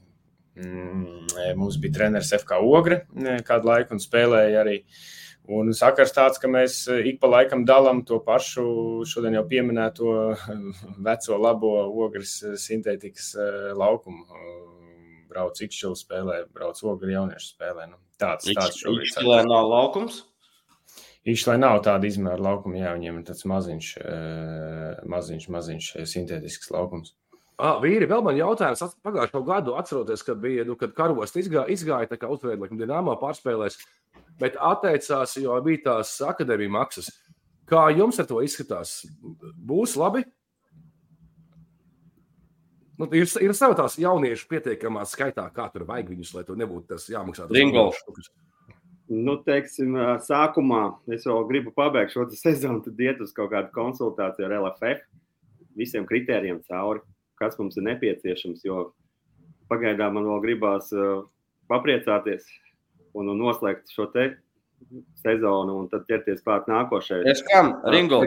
Mm, mums bija treneris FK Ogre kādu laiku un spēlēja arī uh, Un sakars tāds, ka mēs eh, ik pa laikam dalām to pašu šodien jau pieminēto veco labo ogres eh, sintētikas eh, laukumu. Brauc ikšķilu spēlē, brauc ogri jauniešu spēlē. Nu, tāds tāds šobrīd. Ikšķilē nav laukums? Īšlē nav tāda izmēra laukuma, jā, viņiem ir tāds maziņš, maziņš, maziņš sintētisks laukums. Ah, vīri, vēl man jautājums. Pagājušo gadu atceroties, kad bija, nu, kad karosts izgāja, izgāja tā kā uzvarēja, laikam, Dienāmā pārspēlēs. Bet atteicās, jo bija tās akadēmijas maksas. Kā jums ar to izskatās? Būs labi? Nu, ir, ir sava tās jauniešu pietiekamā skaitā, kā tur vajag viņus, lai to nebūtu tas jāmaksā. Ringolds. Nu, teiksim, sākumā es vēl gribu pabeigt šo sezonu, tad iet uz kaut kādu konsultāciju ar LFF, visiem kritērijiem cauri, kas mums ir nepieciešams. Jo pagaidām man vēl gribās uh, papriecāties, un, un noslēgt šo te sezonu un tad ķerties klāt nākošajai. Priekš kam, Ringo?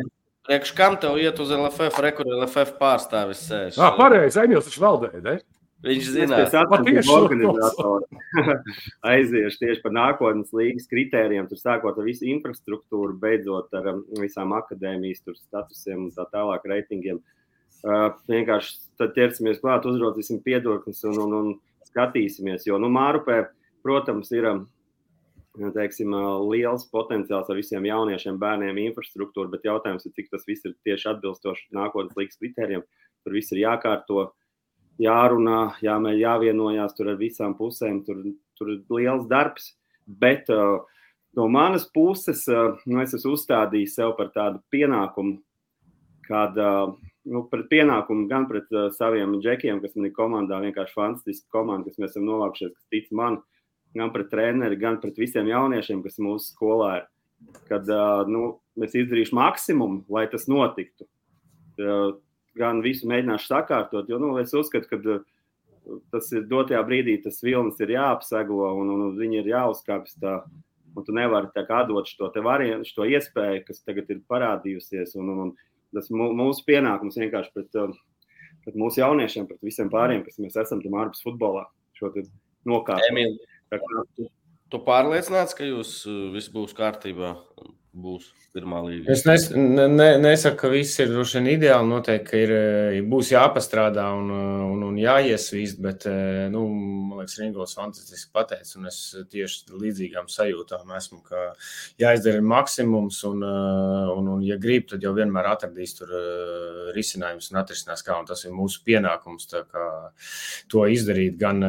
Priekš kam tev iet uz LFF, rekur LFF pārstāvis sēž? Jā, pareizi, Emīls taču valdēja, ne? Viņš zina, ka tieši organizatori *laughs* aiziešu tieši par nākotnes līgas kritērijiem, tur sākot ar visu infrastruktūru, beidzot ar um, visām akadēmijas statusiem un tā tālāk reitingiem. Uh, vienkārši tad ķersimies klāt, uzraudzīsim piedokļus un, un, un skatīsimies, jo, nu, Mārupē, protams, ir um, teiksim, liels potenciāls ar visiem jauniešiem, bērniem, infrastruktūru, bet jautājums ir, cik tas viss ir tieši atbilstoši nākotnes līgas kritērijiem. Tur viss ir jākārto, jārunā, jāmēģina, jāvienojās tur ar visām pusēm. Tur, tur ir liels darbs. Bet uh, no manas puses, uh, nu, es esmu uzstādījis sev par tādu pienākumu, kāda. Uh, nu, pret pienākumu gan pret uh, saviem džekiem, kas man ir komandā, vienkārši fantastiska komanda, kas mēs esam novākušies, kas tic man, gan pret treneri, gan pret visiem jauniešiem, kas mūsu skolā ir. Kad nu, mēs izdarīsim maksimumu, lai tas notiktu. Gan visu mēģināšu sakārtot, jo nu, es uzskatu, ka tas ir dotajā brīdī, tas vilnis ir jāapseglo un, un, viņi ir jāuzkāpjas. Tā, un tu nevari tā kā dot šo variantu, šo iespēju, kas tagad ir parādījusies. Un, un, un tas mūsu pienākums vienkārši pret, pret mūsu jauniešiem, pret visiem pārējiem, kas mēs esam tam ārpus futbolā, šo nokārtot. Tu, tu pārliecināts, ka jūs uh, viss būs kārtībā? Būs pirmā līnija. Es nes, ne, nesaku, ka viss ir droši vien ideāli. Noteikti, ir, uh, būs jāpastrādā un, uh, un, un jāiesvīst, bet, nu, man liekas, Ringos fantastiski pateicis, un es tieši līdzīgām sajūtām esmu, ka jāizdara maksimums, un, un, un ja grib, tad jau vienmēr atradīs tur risinājumus un atrisinās kā, un tas ir mūsu pienākums, kā to izdarīt gan,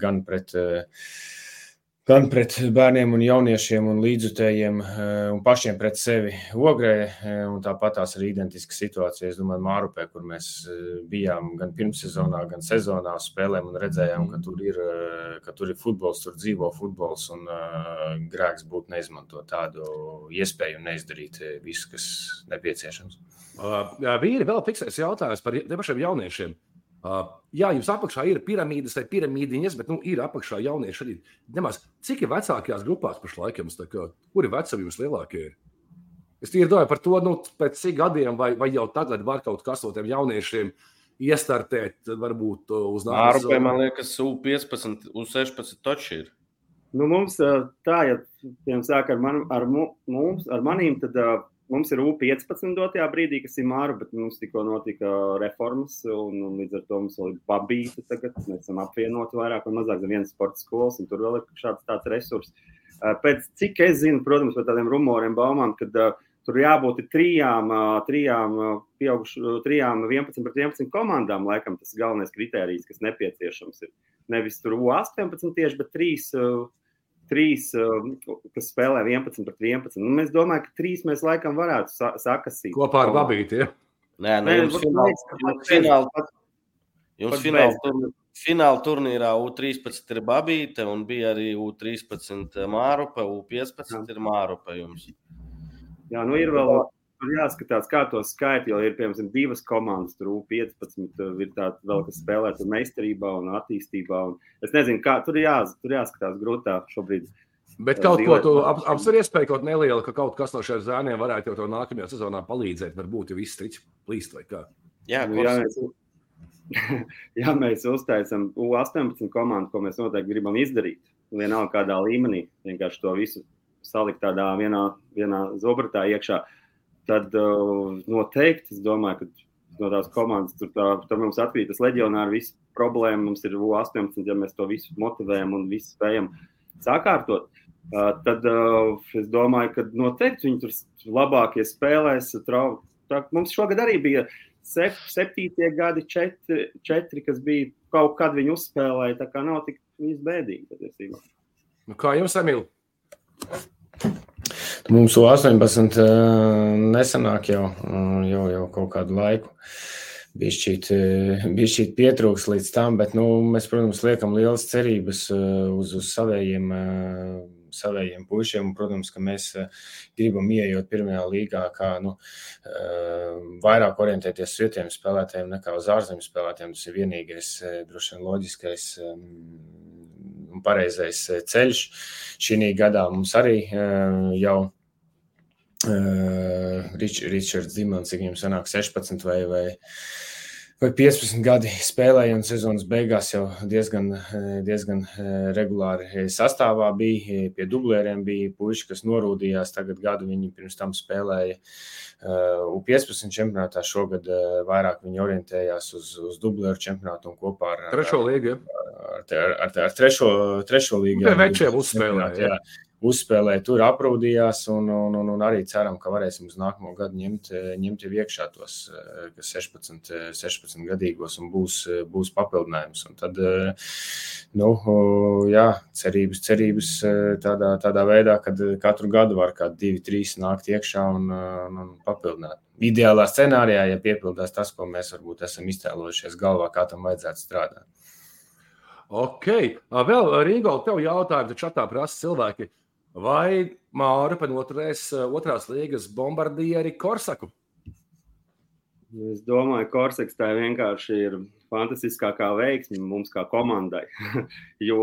gan pret gan pret bērniem un jauniešiem un līdzutējiem eh, un pašiem pret sevi ogrē. Eh, tāpat tās ir identiska situācija, es domāju, Mārupē, kur mēs eh, bijām gan pirmssezonā, gan sezonā spēlēm un redzējām, ka tur ir, ka tur ir futbols, tur dzīvo futbols un grēks būtu neizmantot tādu iespēju un neizdarīt visu, kas nepieciešams. Vīri vēl fiksēs jautājums par pašiem jauniešiem. Uh, jā, jums apakšā ir piramīdas vai piramīdiņas, bet nu, ir apakšā jaunieši arī. Nemaz, cik ir vecākajās grupās pašlaik jums, kā, kuri vecumi jums lielākie ir? Es domāju par to, nu, pēc cik gadiem vai, vai jau tagad var kaut kas no tiem jauniešiem iestartēt, varbūt uz nākotnes. Man liekas, U15, U16 taču ir. Nu, mums tā, ja piemēram sāk ar, man, ar, mums, ar manīm, tad uh, mums ir U15 dotajā brīdī, kas ir māra, bet mums tikko notika reformas, un, un līdz ar to mums vēl ir babīta tagad. Mēs esam apvienoti vairāk vai mazāk zem vienas sporta skolas, un tur vēl ir šāds tāds resurs. Uh, pēc cik es zinu, protams, par tādiem rumoriem, baumām, kad uh, tur jābūt trijām, trijām, pieaugušu, trijām 11 pret 11 komandām. Laikam tas galvenais kriterijs, kas nepieciešams. Ir. Nevis tur U18 tieši, bet trīs trīs, kas spēlē 11 pret 11. Nu, mēs domājam, ka trīs mēs laikam varētu sa sakasīt. Kopā ar Babīti. Ja? Nē, nu, jums fināls, jums fināls, jums fināls, tur, fināla turnīrā U13 ir Babīte un bija arī U13 Mārupa, U15 ir Mārupa jums. Jā, nu ir vēl Tur jāskatās, kā to skaitīt, jo ir piemēram divas komandas, tur 15, ir tāda vēl, kas spēlē tur meistarībā un attīstībā. Un es nezinu, kā tur, jā, tur jāskatās grūtā šobrīd. Bet kaut ko tu ap, apsver iespēju kaut nelielu, ka kaut kas no šiem zēniem varētu jau to nākamajā sezonā palīdzēt. Varbūt jau viss triķis plīst vai kā. Jā, nu, *laughs* jā, mēs, ja mēs uztaisām U18 komandu, ko mēs noteikti gribam izdarīt, vienalga kādā līmenī, vienkārši to visu salikt tādā vienā, vienā zobratā iekšā. Uh, tad uh, noteikti es domāju, ka no tās komandas tur, tā, tur mums atkrīt tas leģionāri, viss problēma. Mums ir U18, ja mēs to visu motivējam un visu spējam sakārtot. Uh, tad uh, es domāju, ka noteikti viņi tur labākie spēlēs. Trau, tā, mums šogad arī bija sep, septītie gadi, četri, četri, kas bija kaut kad viņi uzspēlēja. Tā kā nav tik bēdīgi. Nu, kā jums, Emīl? Mums U18 nesanāk jau, jau, jau kaut kādu laiku. Bija šī pietrūks līdz tam, bet nu, mēs, protams, liekam lielas cerības uz, uz savējiem, savējiem puišiem. Un, protams, ka mēs gribam ieejot pirmajā līgā, kā nu, vairāk orientēties uz vietējiem spēlētājiem nekā uz ārzemju spēlētājiem. Tas ir vienīgais, droši vien, loģiskais un pareizais ceļš. Šī gadā mums arī jau Uh, Rič, Ričards Zimans, cik viņam sanāk 16 vai, vai, vai 15 gadi spēlēja, un sezonas beigās jau diezgan, diezgan regulāri sastāvā bija. Pie dublēriem bija puiši, kas norūdījās, tagad gadu viņi pirms tam spēlēja U15 čempionātā. Šogad vairāk viņi orientējās uz, uz dublēru čempionātu un kopā ar trešo līgu. Ar, ar, ar, ar trešo, trešo līgu. Pie večiem uzspēlēja. Jā uzspēlēja, tur aprūdījās, un, un, un, un arī ceram, ka varēsim uz nākamo gadu ņemt, ņemt jau iekšā tos 16, 16 gadīgos un būs, būs papildinājums. Un tad, nu, jā, cerības, cerības tādā, tādā veidā, kad katru gadu var kādi divi, trīs nākt iekšā un, un, un papildināt. Ideālā scenārijā, ja piepildās tas, ko mēs varbūt esam iztēlojušies galvā, kā tam vajadzētu strādāt. Ok, vēl Rīgā, tev jautājumu, taču tā prasa cilvēki. Vai Māra noturēs eh, otrās līgas bombardieri Korsaku? Es domāju, ka Korsaks tā vienkārši ir fantastiskākā veiksme mums kā komandai. *laughs* jo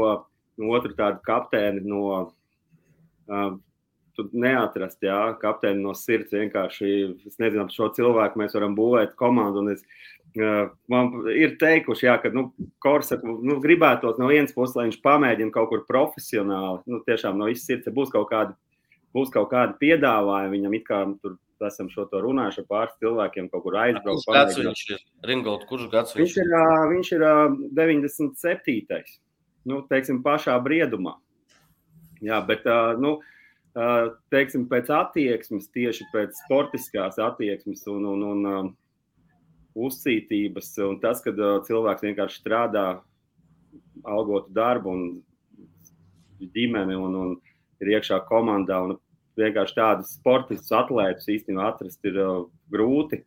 otru tādu kapteini no uh, neatrast, jā, kapteini no sirds vienkārši. Es nezinu, ap šo cilvēku mēs varam būvēt komandu. Es Man ir teikuši, jā, ka nu, Korsaku nu, gribētos no vienas puses, lai viņš pamēģina kaut kur profesionāli. Nu, tiešām no visas sirds būs kaut kādi, būs kaut kādi piedāvājumi. Viņam it kā tur esam šo to runājuši ar pāris cilvēkiem, kaut kur aizbraukt. Kurš gads viņš ir? Ringold, kurš gads viņš, viņš ir? Viņš ir 97. Nu, teiksim, pašā briedumā. Jā, bet, nu, teiksim, pēc attieksmes, tieši pēc sportiskās attieksmes un, un, un uzcītības un tas, ka uh, cilvēks vienkārši strādā algotu darbu un ģimeni un, un ir iekšā komandā. Un vienkārši tādus sportistus atlētus īstenībā atrast ir uh, grūti.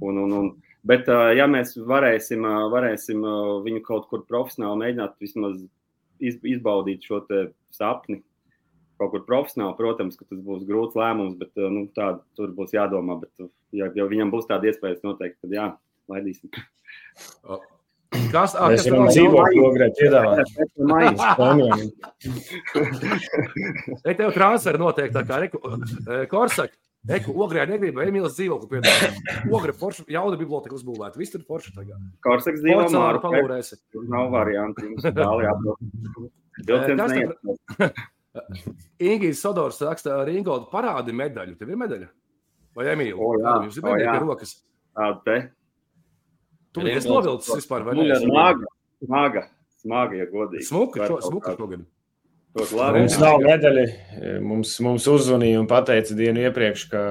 Un, un, un, bet, uh, ja mēs varēsim, uh, varēsim uh, viņu kaut kur profesionāli mēģināt vismaz iz, izbaudīt šo sapni, kaut kur profesionāli, protams, ka tas būs grūts lēmums, bet uh, nu, tā, tur būs jādomā. Bet, ja, ja viņam būs tāda iespēja, noteikti tad jā laidīsim. Kas tā ir? Mēs dzīvojam, ogrē piedāvāt. Te tev transferi notiek tā kā reku, e, Korsak. Eku, ogrē negrib Emīlas dzīvokli piedāvāt. Ogre forša, jauna biblioteka uzbūvēta. Viss tur forša tagad. Korsaks dzīvo māru palūrēsi. Nav varianti. Jums *laughs* tāli jābrauc. Vilciens Kas *laughs* *laughs* Ingūns Sodors raksta, Ringolda parādi medaļu. Tev ir medaļa? Vai Emīlija? O, jā. Jums ir medaļa pie rokas. Tāda te Tu Ringolds. novilcis vispār, vai ne? smaga, smaga, smaga, ja godīgi. Smuka, šo, smuka šogad. Mums nav medaļa. Mums, mums uzzvanīja un teica dienu iepriekš, ka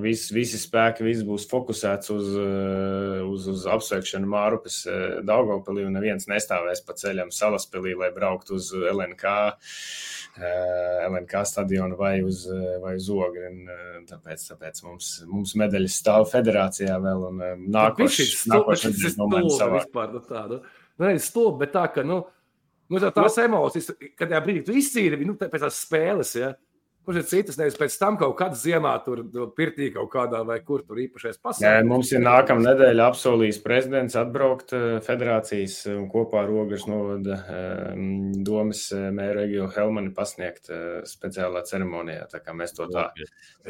vis, visi spēki viss būs fokusēts uz, uz, uz apsveikšanu Mārupes Daugopilī un neviens nestāvēs pa ceļam Salaspilī, lai brauktu uz LNK. Eh, LNK stadionu vai uz, eh, vai uz ogri. Un, eh, Tāpēc, tāpēc mums, mums medaļas stāv federācijā vēl. Un nākošais nomaina savā. vispār. Nu. Nē, stulbi, bet tā, ka, nu, nu tā, tās emocijas, kad tajā brīdī tu izcīri, nu, pēc tās spēles, ja. Kurš ir citas, nevis pēc tam kaut kādā ziemā, tur pirtī kaut kādā vai kur tur īpašais Nē, pasākums. mums ir nākamā nedēļa apsolījis prezidents atbraukt eh, federācijas un kopā ar Rogas novada eh, domas eh, mēru Egiju Helmani pasniegt eh, speciālā ceremonijā. Tā kā mēs to tā.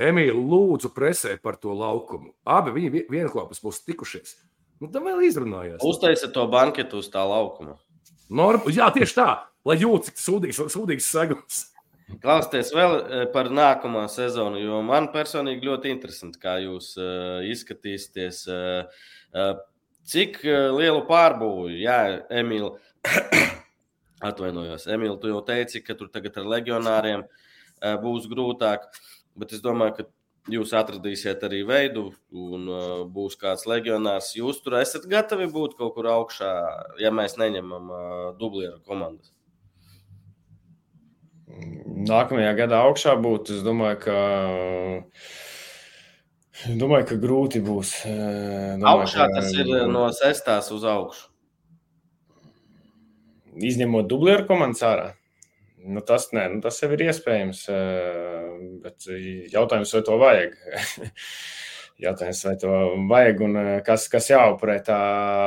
Emīļa, lūdzu, presē par to laukumu. Abi viņi vi- vienklāpes būs tikušies. Nu, tā vēl izrunājās. Uztaisiet to banketu uz tā laukuma. Norm... Jā, tieši tā, lai jūtas, cik sūdīgs, sūdīgs segums. Klausieties vēl eh, par nākamo sezonu, jo man personīgi ļoti interesanti, kā jūs uh, izskatīsieties. Uh, uh, cik lielu pārbūvi, jā, Emīl, *coughs* atvainojos, Emīl, tu jau teici, ka tur tagad ar legionāriem būs grūtāk, bet es domāju, ka jūs atradīsiet arī veidu, un būs kāds legionārs. Jūs tur esat gatavi būt kaut kur augšā, ja mēs neņemam dublieru komandas. Nākamajā gadā augšā būt, es domāju, ka. Domāju, ka grūti būs. Eh, Domāju, Augšā ka- tas ir no sestās uz augšu. izņemot dublieru komandas ārā. Nu, tas, nē, nu, tas jau ir iespējams. eh, Bet jautājums, vai to vajag? *laughs* Jautājums, vai to vajag un eh, kas, kas jāupurē tā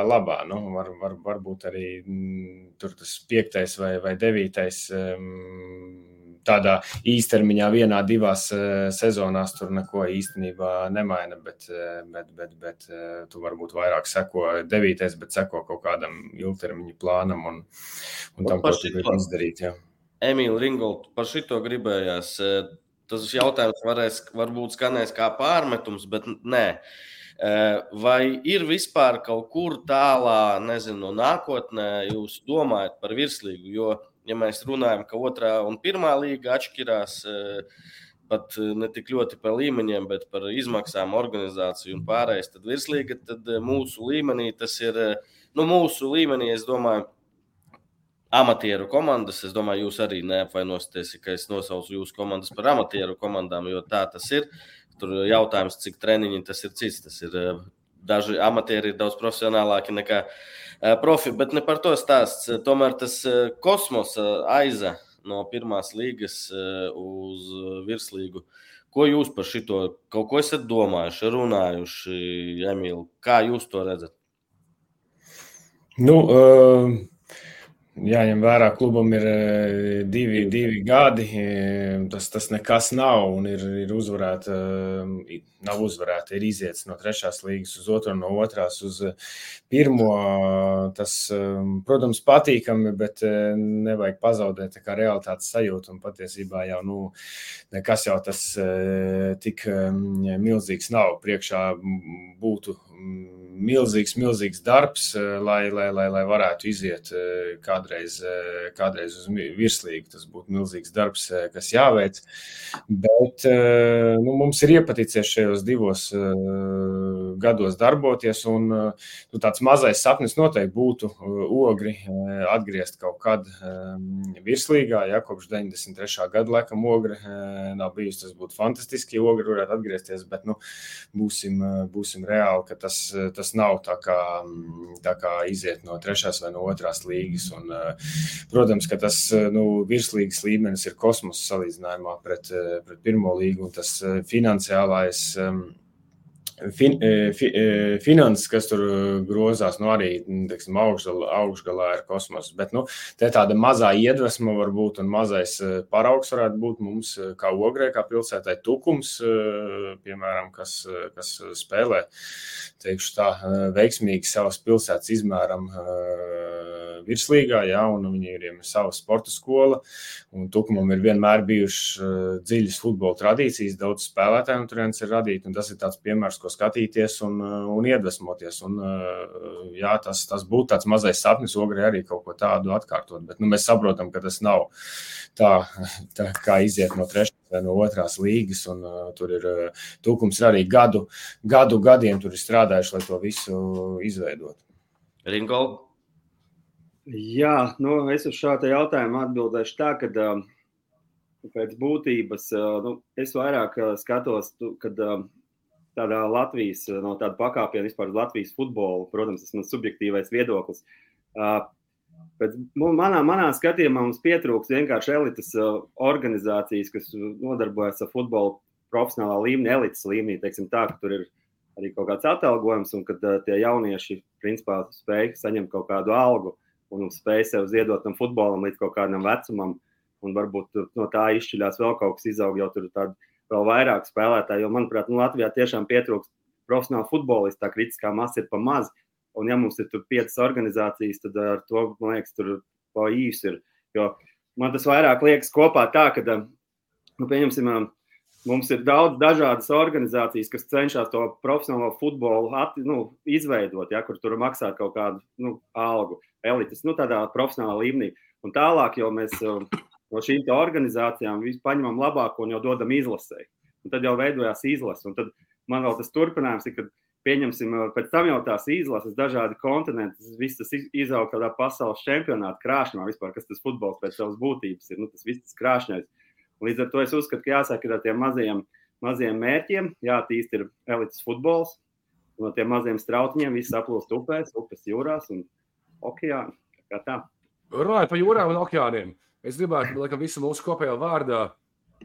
labā. Nu, var, var, varbūt arī mm, tur tas piektais vai, vai devītais. Tādā īstermiņā, vienā, divās eh, sezonās tur neko īstenībā nemaina, bet, eh, bet, bet, bet tu varbūt vairāk seko devītais, bet seko kaut kādam ilgtermiņa plānam un, un tam, ko tu gribi izdarīt. Jā. Emīļa Ringolda par šito gribējās. Tas jautājums varēs, varbūt skanēs kā pārmetums, bet nē. Vai ir vispār kaut kur tālā, nezinu, nākotnē, jūs domājat par virslīgu? Jo, ja mēs runājam, ka otrā un pirmā līga atšķirās pat ne tik ļoti par līmeņiem, bet par izmaksām, organizāciju un pārējais, tad virslīga, tad mūsu līmenī tas ir, nu, mūsu līmenī, es domāju, amatieru komandas. Es domāju, jūs arī neapvainosieties, ka es nosaucu jūsu komandas par amatieru komandām, jo tā tas ir. Tur jautājums, cik treniņi tas ir cits. Tas ir eh, daži amatieri ir daudz profesionālāki nekā eh, profi, bet ne par to stāsts. Tomēr tas eh, kosmosa aiza no pirmās līgas uz virslīgu. Ko jūs par šito kaut ko esat domājuši, runājuši, Emīl? Kā jūs to redzat? Nu, uh, jāņem vērā, klubam ir eh, divi, divi gadi. eh, Tas, tas nekas nav. Un ir, ir uzvarēta, eh, nav uzvarēta, ir iziets no trešās līgas uz otru, no otrās uz pirmo. Tas, protams, patīkami, bet nevajag pazaudēt realitātes sajūtu. Un patiesībā jau nu, nekas jau tas tik milzīgs nav. Priekšā būtu milzīgs, milzīgs darbs, eh, lai, lai, lai, lai varētu iziet eh, kādreiz, eh, kādreiz uz virslīgu. Tas būtu milzīgs darbs, kas jāveic. Bet nu, mums ir iepaticies šajos divos gados darboties. Un, nu, tāds mazais sapnis noteikti būtu ogri atgriezt kaut kad virslīgā. Ja, kopš 93. gada laikam ogri nav bijusi. Tas būtu fantastiski, ja ogri varētu atgriezties. Bet nu, būsim, būsim reāli, ka tas, eh, tas nav tā kā, tā kā iziet no trešās vai no otrās līgas. Un, protams, ka tas nu, virslīgas līmenis ir kosmosa salīdzinājumā pret, pret pirmo līgu, un tas eh, finansiālais. em, fin, e, fi, e, finanses, kas tur grozās, nu arī teiksim, augšgalā, augšgalā ir kosmos. Bet nu, tāda mazā iedvesma var būt un mazais e, paraugs varētu būt mums, kā ogrē, kā pilsētai, tukums, piemēram, kas, kas spēlē tā, veiksmīgi savas pilsētas izmēram virslīgā, ja, un viņiem ir sava sporta skola. Tukumam ir vienmēr bijušas dziļas futbola tradīcijas, daudz spēlētāju turienes ir radīti, un tas ir tāds piemērs, ko skatīties un, uh, un iedvesmoties. Un, uh, jā, tas, tas būtu tāds mazais sapnis, ogri arī kaut ko tādu atkārtot. Bet nu, mēs saprotam, ka tas nav tā, tā kā iziet no trešās vai no otrās līgas. Un, uh, tur ir uh, tūkums arī gadu, gadu gadiem tur ir strādājuši, lai to visu izveidotu. Ringo? Jā, nu, es uz šo jautājumu atbildēšu tā, ka uh, pēc būtības uh, nu, es vairāk uh, skatos, kad uh, tādā Latvijas, no tāda pakāpiena vispār uz Latvijas futbolu. Protams, tas ir mans subjektīvais viedoklis. Bet manā, manā skatījumā mums pietrūks vienkārši elites organizācijas, kas nodarbojas ar futbolu profesionālā līmenī, elites līmenī. Teiksim, tā, tur ir arī kaut kāds atalgojums, un kad tie jaunieši principā spēj saņemt kaut kādu algu un spēj sev ziedot tam futbolam līdz kaut kādam vecumam. Un varbūt no tā izšķiļās vēl kaut kas, izaug jau tur tādu vēl vairāk spēlētāju. Jo, manuprāt, nu, Latvijā tiešām pietrūkst profesionāla futbolista, tā kritiskā masa ir pa maz. Un, ja mums ir piecas organizācijas, tad ar to, man liekas, tur pa īsi ir. Jo man tas vairāk liekas kopā tā, ka, nu, pieņemsim, mums ir daudz dažādas organizācijas, kas cenšas to profesionālo futbolu at, nu, izveidot, ja, kur tur maksāt kaut kādu nu, algu, elites, nu, tādā profesionālā līmenī. Un tālāk jau mēs no šīm organizācijām paņemam labāko un jau dodam izlasē. Un tad jau veidojās izlase. Un tad man vēl tas turpinājums ir, kad pieņemsim, pēc tam jau tās izlases, dažādi kontinenti, viss tas izaug tādā pasaules čempionāta krāšņā vispār, kas tas futbols pēc savas būtības ir. Nu, tas viss tas krāšņais. Līdz ar to es uzskatu, ka jāsaka ar tiem mazajiem, mazajiem mērķiem, jātīst ir elites futbols. No tiem maziem strautiņiem viss aplūst upēs, upes jūrās un okeānā. Runājot par jūrām un okeāniem. Es gribētu, laikam, visu mūsu kopējā vārdā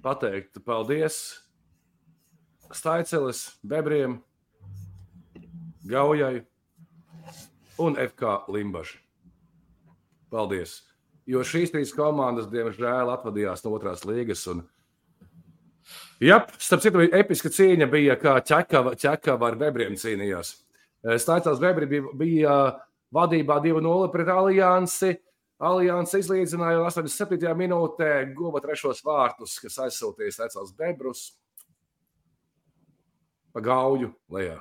pateikt paldies Staicelis, Bebriem, Gaujai un FK Limbaši. Paldies! Jo šīs trīs komandas, diemžēl, atvadījās no otrās līgas. Un... Jā, starp citu, episka cīņa bija, kā ķekava, ķekava ar Bebriem cīnījās. Staicels Bebri bija, bija vadībā 2-0 pret Aliansi. Alianses izlīdzināja 87. minūtē, guva trešos vārtus, kas aizsūtījis vecās bebrus pa gauju lejā.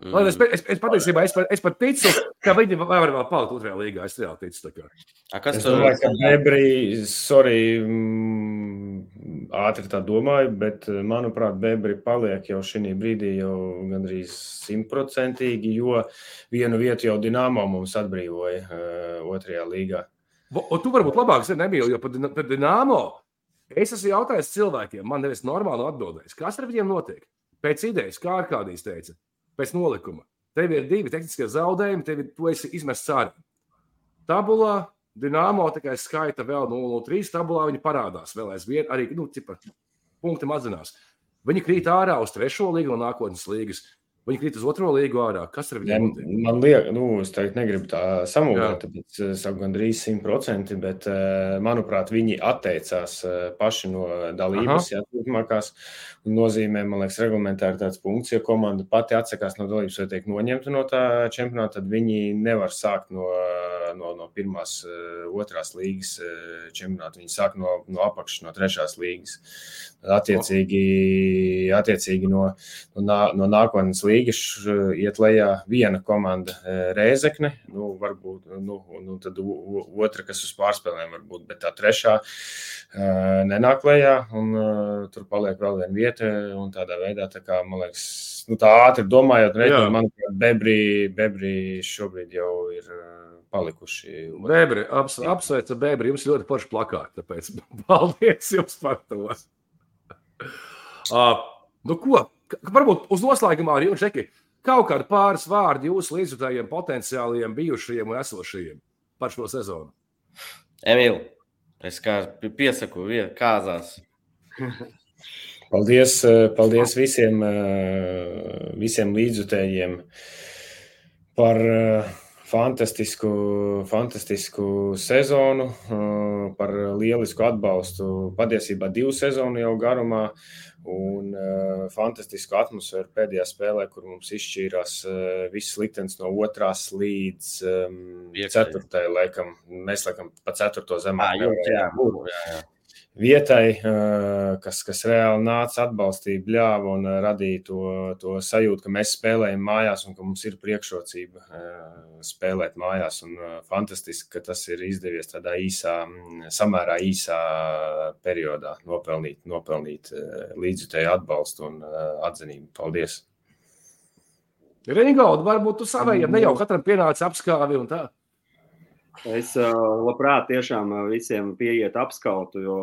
Mm. Es, es, es patiesībā es, es pat ticu, ka viņi var vēl palikt otrajā līgā. Es reāli ticu. A, kas tur ir? Bebri, sorry, mm, ātri tā domāju, bet manuprāt, Bebri paliek jau šī brīdī jau gandrīz simtprocentīgi, jo vienu vietu jau Dienāmo mums atbrīvoja uh, otrajā līgā. Un tu varbūt labāk zini, Emīl, jo par, par Dienāmo es esmu jautājis cilvēkiem, man nevis normāli atbildējis, kas ar viņiem notiek. Pēc idejas, kā ar kādīs teica, pēc nolikuma. Tev ir divi tehniskie zaudējumi, tev ir, tu esi izmests ārā. Tabulā Dienāmo tikai skaita vēl 0,3. Tabulā viņi parādās vēl aizvien, arī nu, cipa, punkti mazinās. Viņi krīt ārā uz trešo līgu un nākotnes līgas. Viņi krīt uz otro līgu ārā. Kas ar viņiem notiek? Man liekas, nu, es teikt, negribu tā samulēt, tāpēc es saku gandrīz 100%, bet, eh, manuprāt, viņi atteicās eh, paši no dalības, ja turpmākās nozīmē, man liekas, reglamentā ir tāds punkts, ja komanda pati atsakās no dalības vai tiek noņemta no tā čempionāta, tad viņi nevar sākt no, no, no pirmās, eh, otrās līgas čempionāta. Viņi sāk no, no apakšas, no trešās līgas. Attiecīgi, attiecīgi no, no, no nākotnes līgas iet lejā viena komanda Rēzekne, nu, varbūt, nu, nu, tad otra, kas uz pārspēlēm varbūt, bet tā trešā nenāk lejā, un tur paliek vēl viena vieta, un tādā veidā, tā kā, man liekas, nu, tā ātri domājot, manuprāt, Bebri, Bebri šobrīd jau ir palikuši. Bebri, aps, apsveicu Bebri, jums ļoti forši plakāti, tāpēc *laughs* paldies jums par to. Uh, *laughs* nu, ko? Varbūt uz noslēgumā arī jums, Čeki, kaut kādi pāris vārdi jūsu līdzjutējiem, potenciāliem, bijušajiem un esošajiem par šo sezonu. Emīl, es kā piesaku, kāzās. *laughs* Paldies, eh, paldies visiem, eh, visiem līdzjutējiem par uh, fantastisku, fantastisku sezonu, par lielisku atbalstu. Patiesībā divu sezonu jau garumā un fantastisku atmosfēru pēdējā spēlē, kur mums izšķīrās viss liktenis no otrās līdz um, ceturtajai. Laikam, mēs laikam pa ceturto zemāk. Jā, jā, jā vietai, kas, kas reāli nāca, atbalstīja, bļāva un radīja to, to sajūtu, ka mēs spēlējam mājās un ka mums ir priekšrocība spēlēt mājās. Un fantastiski, ka tas ir izdevies tādā īsā, samērā īsā periodā nopelnīt, nopelnīt līdzjutēju atbalstu un atzinību. Paldies! Reingaldi, varbūt tu savējiem ne jau katram pienāca apskāvi un tā. Es uh, labprāt tiešām visiem pieiet apskautu, jo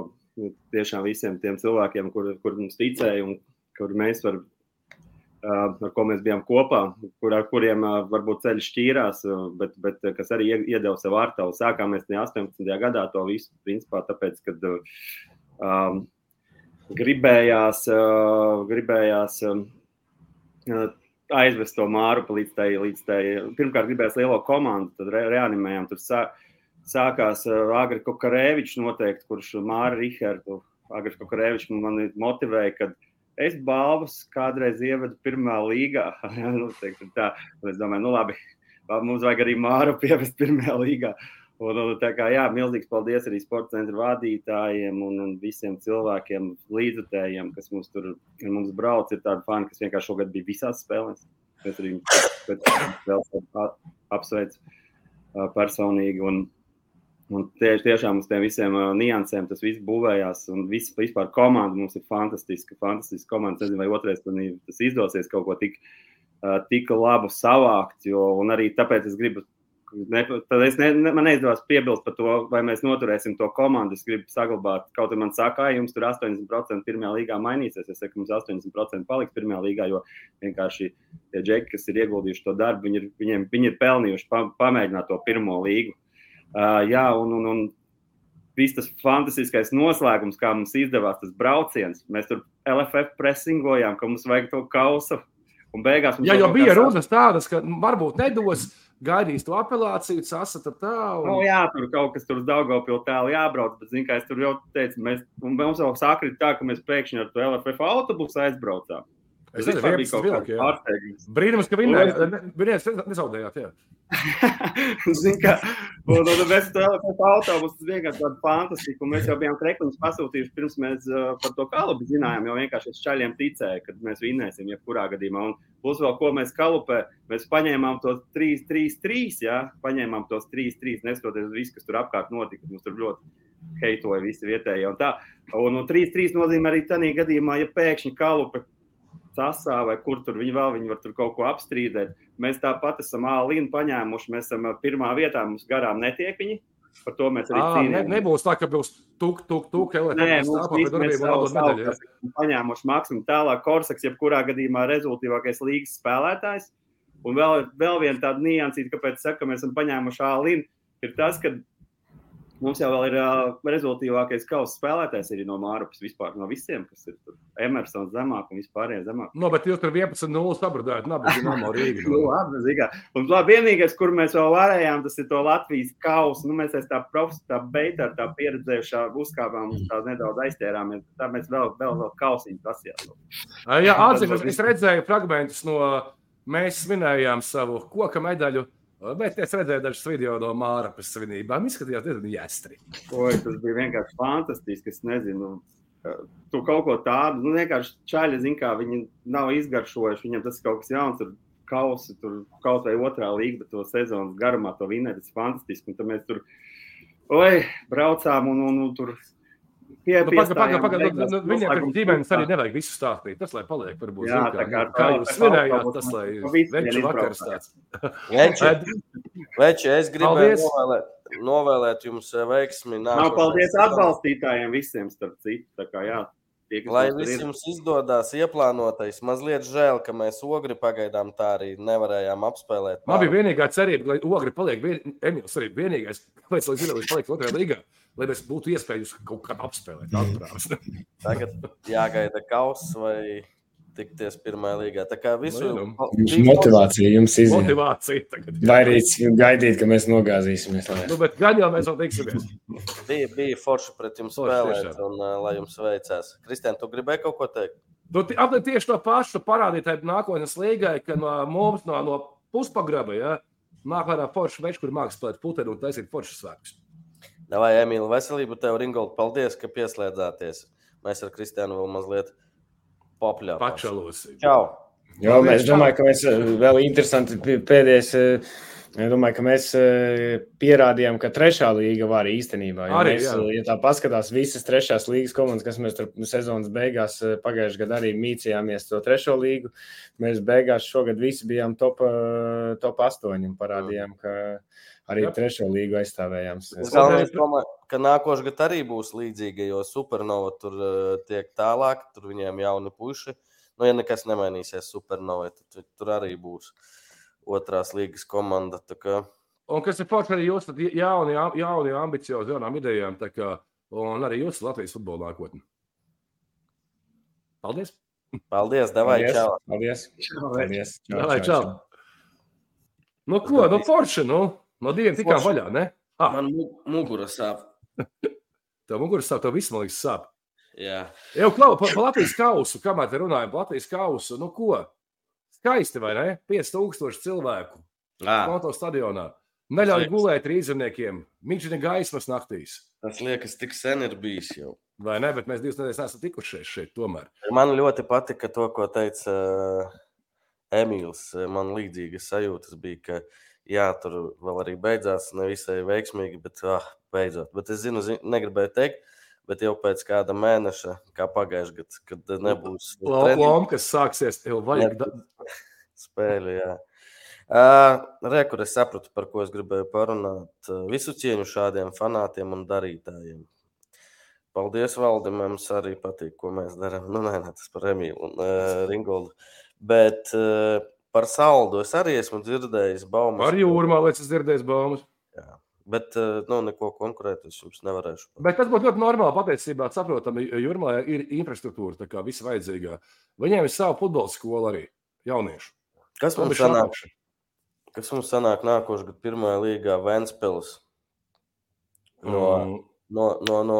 tiešām visiem tiem cilvēkiem, kur, kur mums ticēja un kur mēs varam, ar ko mēs bijām kopā, kur, ar kuriem varbūt ceļš šķīrās, bet, bet kas arī iedeva sev ārtavu. Sākām mēs 18. gadā to visu, principā tāpēc, kad um, gribējās, uh, gribējās uh, aizvest to māru līdz tai, līdz tai. Pirmkārt, gribējās lielo komandu, tad re, reanimējām. Tur sā, sākās uh, Agri Kokarēvičs noteikti, kurš Māra Rihardu, Agri Kokarēvičs man motivēja, ka es balvas kādreiz ievedu pirmā līgā. *laughs* nu, teiksim, tā, es domāju, nu labi, mums vajag arī Māru pievest pirmajā līgā. Un, un, tā kā, jā, milzīgs paldies arī sporta centra vadītājiem un, un visiem cilvēkiem, līdzutējiem, kas mums tur mums brauc. Ir tādi fani, kas vienkārši šogad bija visās spēlēs. Es arī vēl apsveicu personīgi. Un, un tieši, tiešām uz tiem visiem niansēm tas viss būvējās. Un viss, vispār komanda mums ir fantastiska. Fantastiska komanda. Es nezinu, vai otrais tas izdosies kaut ko tik, tik labu savākt. Jo, un arī tāpēc es gribu Ne, tad es ne, man neizdevās piebilst par to, vai mēs noturēsim to komandu. Es gribu saglabāt, kaut kā man saka, ka jums tur 80% pirmajā līgā mainīsies. Es saku, mums 80% paliks pirmajā līgā, jo vienkārši tie džeki, kas ir ieguldījuši to darbu, viņi ir, viņiem, viņi ir pelnījuši pa, pamēģināt to pirmo līgu. Uh, jā, un, un, un viss tas fantastiskais noslēgums, kā mums izdevās tas brauciens. Mēs tur LFF presingojām, ka mums vajag to kausu. Un beigās mums Jā, jau bija runas tādas, ka varbūt nedos. Gaidīs to apelāciju, sasata tā. Un... Nu, jā, tur kaut kas tur uz Daugavpilu tālu jābrauc, bet, zin, kā es tur jau teicu, mēs, mums jau sākrīt tā, ka mēs pēkšņi ar to LFF autobusu aizbraucām. Es nezinu, kāda ir tā līnija. Brīnums, ka vinnējāt, nezaudējāt. *laughs* Zinu, ka un, un mēs tam autobusu vienkārši tādu fantastiku. Mēs jau bijām krekliņus pasūtījuši pirms mēs uh, par to kalubu zinājām, jo vienkārši es čaļiem ticēju, ka mēs vinnēsim jebkurā gadījumā. Un plus vēl, ko mēs kalupē, mēs paņēmām tos 3, 3, 3, jā, paņēmām tos 3, 3, neskatoties uz visu, kas tur apkārt notika. Mums tur ļoti heitoja visi vietējie un tā. Un, un 3, 3 nozīmē arī tādā gadījumā, ja pēkšņi kalupe Sasā vai kur tur viņi vēl viņi var tur kaut ko apstrīdēt. Mēs tāpat esam ālīnu paņēmuši, mēs esam pirmā vietā, mums garām netiek viņi. Par to mēs arī cīnāmies. Ne, nebūs tā, ka būs tuk, tuk, tuk, Nē, mums mēs esam paņēmuši maksimumu tālāk. Korsaks, jebkurā gadījumā rezultīvākais līgas spēlētājs. Un vēl, vēl viena tāda niansīta, kāpēc saka, ka mēs esam paņēmuši ālīnu, ir tas, ka Mums jau ir uh, rezultātīvākais kausa spēlētājs arī no Mārupas vispār, no visiem, kas ir. Emersons zemāk un vispārējie zemāk. No, bet jūs tur 11-0 sabradājāt, nav Dinamo Rīga. *laughs* nu, labi, zīgā. Un labi, vienīgais, kur mēs vēl varējām, tas ir to Latvijas kausa. Nu, mēs esam tā profs, tā beita, tā pieredzējušā uzkāpām uz tā nedaudz aiztērāmies. Tā mēs vēl, vēl, vēl kausiņu prasījām. Jā, atzīmēs, es redzēju fragmentus no, mēs svinējām savu koka medaļu Bet es redzēju dažus video no Mārapas svinībām. Izskatījās diezgan jāstri. Tas bija vienkārši fantastiski. Es nezinu, tu kaut ko tādu, nu vienkārši čaļi, zin kā, viņi nav izgaršojuši. Viņam tas ir kaut kas jauns. Tur kausi, tur kaut vai otrā līga, bet to sezonas garumā to vinēt, tas ir fantastiski. Un tad mēs tur, oi, braucām un, un, un tur Nu, paga, paga, paga, nu, nu, viņiem pēc ģimenes arī nevajag visu stāstīt. Tas, lai paliek, varbūt, jā, zin, kā, kā, kā jūs svinējāt, tas, lai veču vakars tāds. Veči, es gribēju novēlēt, novēlēt jums eh, veiksmi. Nav paldies atbalstītājiem visiem, starp citu. Tā kā, jā, Tie, Lai viss jums izdodas ieplānotais, mazliet žēl, ka mēs ogri pagaidām tā arī nevarējām apspēlēt. Man bija vienīgā cerība, lai ogri paliek. Vien... Emīls arī vienīgais, kāpēc lai zinātu, viņš paliek otrajā līgā. Lai mēs būtu iespējams kaut kā apspēlēt. *laughs* Tagad jāgaida kauss vai tikties pirmā līgā. Tā kā visu Nu, Jums motivācija, jums izjūt. Motivācija tagad. Vai arī gaidīt, ka mēs nogāzīsimies. lai- Nu, bet gan jau mēs vēl tiksimies. bija, bija forši pret jums Forši, spēlēt, tiešām. un uh, lai jums veicās. Kristēn, tu gribēji kaut ko teikt? Nu, apmēram tieši to pašu parādīt nākotnes līgai, ka no mums, no, no puspagraba, ja, nāk ārā foršs veids, kur mākslinieks spēlēt putenu un taisīt foršas svētkus. Vai Emīlija, veselību tev, Ringold, paldies, ka pieslēdzāties. Mēs ar Kristiānu vēl mazliet popļāvām. Pačalos. Čau! Jo, mēs domājam, ka mēs eh, vēl interesanti pēdējais. eh, Es domāju, ka mēs eh, pierādījām, ka trešā līga var īstenībā. jo Arī, mēs, jā. ja tā paskatās, visas trešās līgas komandas, kas mēs tur sezonas beigās pagājušajā gadā arī mīcījāmies to trešo līgu, mēs beigās šogad visi bijām top, top 8 un parādījām, ka arī Jā. trešo līgu aizstāvējām. Es domāju, ka nākošais gads arī būs līdzīga, jo Supernova tur uh, tiek tālāk, tur viņiem jauni puiši. Nu, ja nekas nemainīsies Supernovai, tad tur arī būs otrās līgas komanda. kā- Un kas ir forši arī jūs, tad jauni, jauni ambiciozi, jaunām idejām, kā, un arī jūs Latvijas futbola nākotni. Paldies! Paldies, Devai, Paldies! čau! Paldies! Paldies! Davai, čau. Nu, ko, nu, forši, nu, no diviem tikām vaļā, ne? Ah, Man mu- mugura sāp. *laughs* tev muguras sāp, tev viss, man liekas, sāp. Jā. Jau klau, par pa Latvijas kausu, kamēr te runājam, par Latvijas kausu, nu ko? Skaisti, vai ne? 5000 cilvēku À, Konto stadionā. Neļauj Sveiks. gulēt rīzemniekiem, mīkšķina gaismas naktīs. tas liekas, tik sen ir bijis jau. Vai ne? Bet mēs divas nedēļas neesam tikušies šeit tomēr. Man ļoti patika to, ko teica uh, Emīls. Man līdzīgas sajūtas bija, ka jā, tur vēl arī beidzās nevisai veiksmīgi, bet ah, beidzot. Bet es zinu, zinu, negribēju teikt, bet jau pēc kāda mēneša, kā pagājušajā gadā, kad nebūs Loma, kas sāksies, jau vajag. Da... *laughs* spēļu. Jā. Uh, Re, kur es sapratu, par ko es gribēju parunāt. Visu cieņu šādiem fanātiem un darītājiem. Paldies, Valdim. Mums arī patīk, ko mēs darām. Nu, nē, nē, tas par Emīlu un uh, Ringoldu. Bet uh, par saldu es arī esmu dzirdējis baumas. Ar jūrmā, lai es dzirdēju baumas. Bet, uh, nu, neko konkrētu es jums nevarēšu. Bet tas būtu ļoti normāli patiesībā, saprotami, jo jūrmā ir infrastruktūra, tā kā viss vajadzīgā. Viņiem ir sava futbola skola arī jauniešu. Kas mums bišķi sanāk? apakša. Kas mums sanāk nākošais gads pirmajā līgā Ventspils? No, Mm, no, no, no,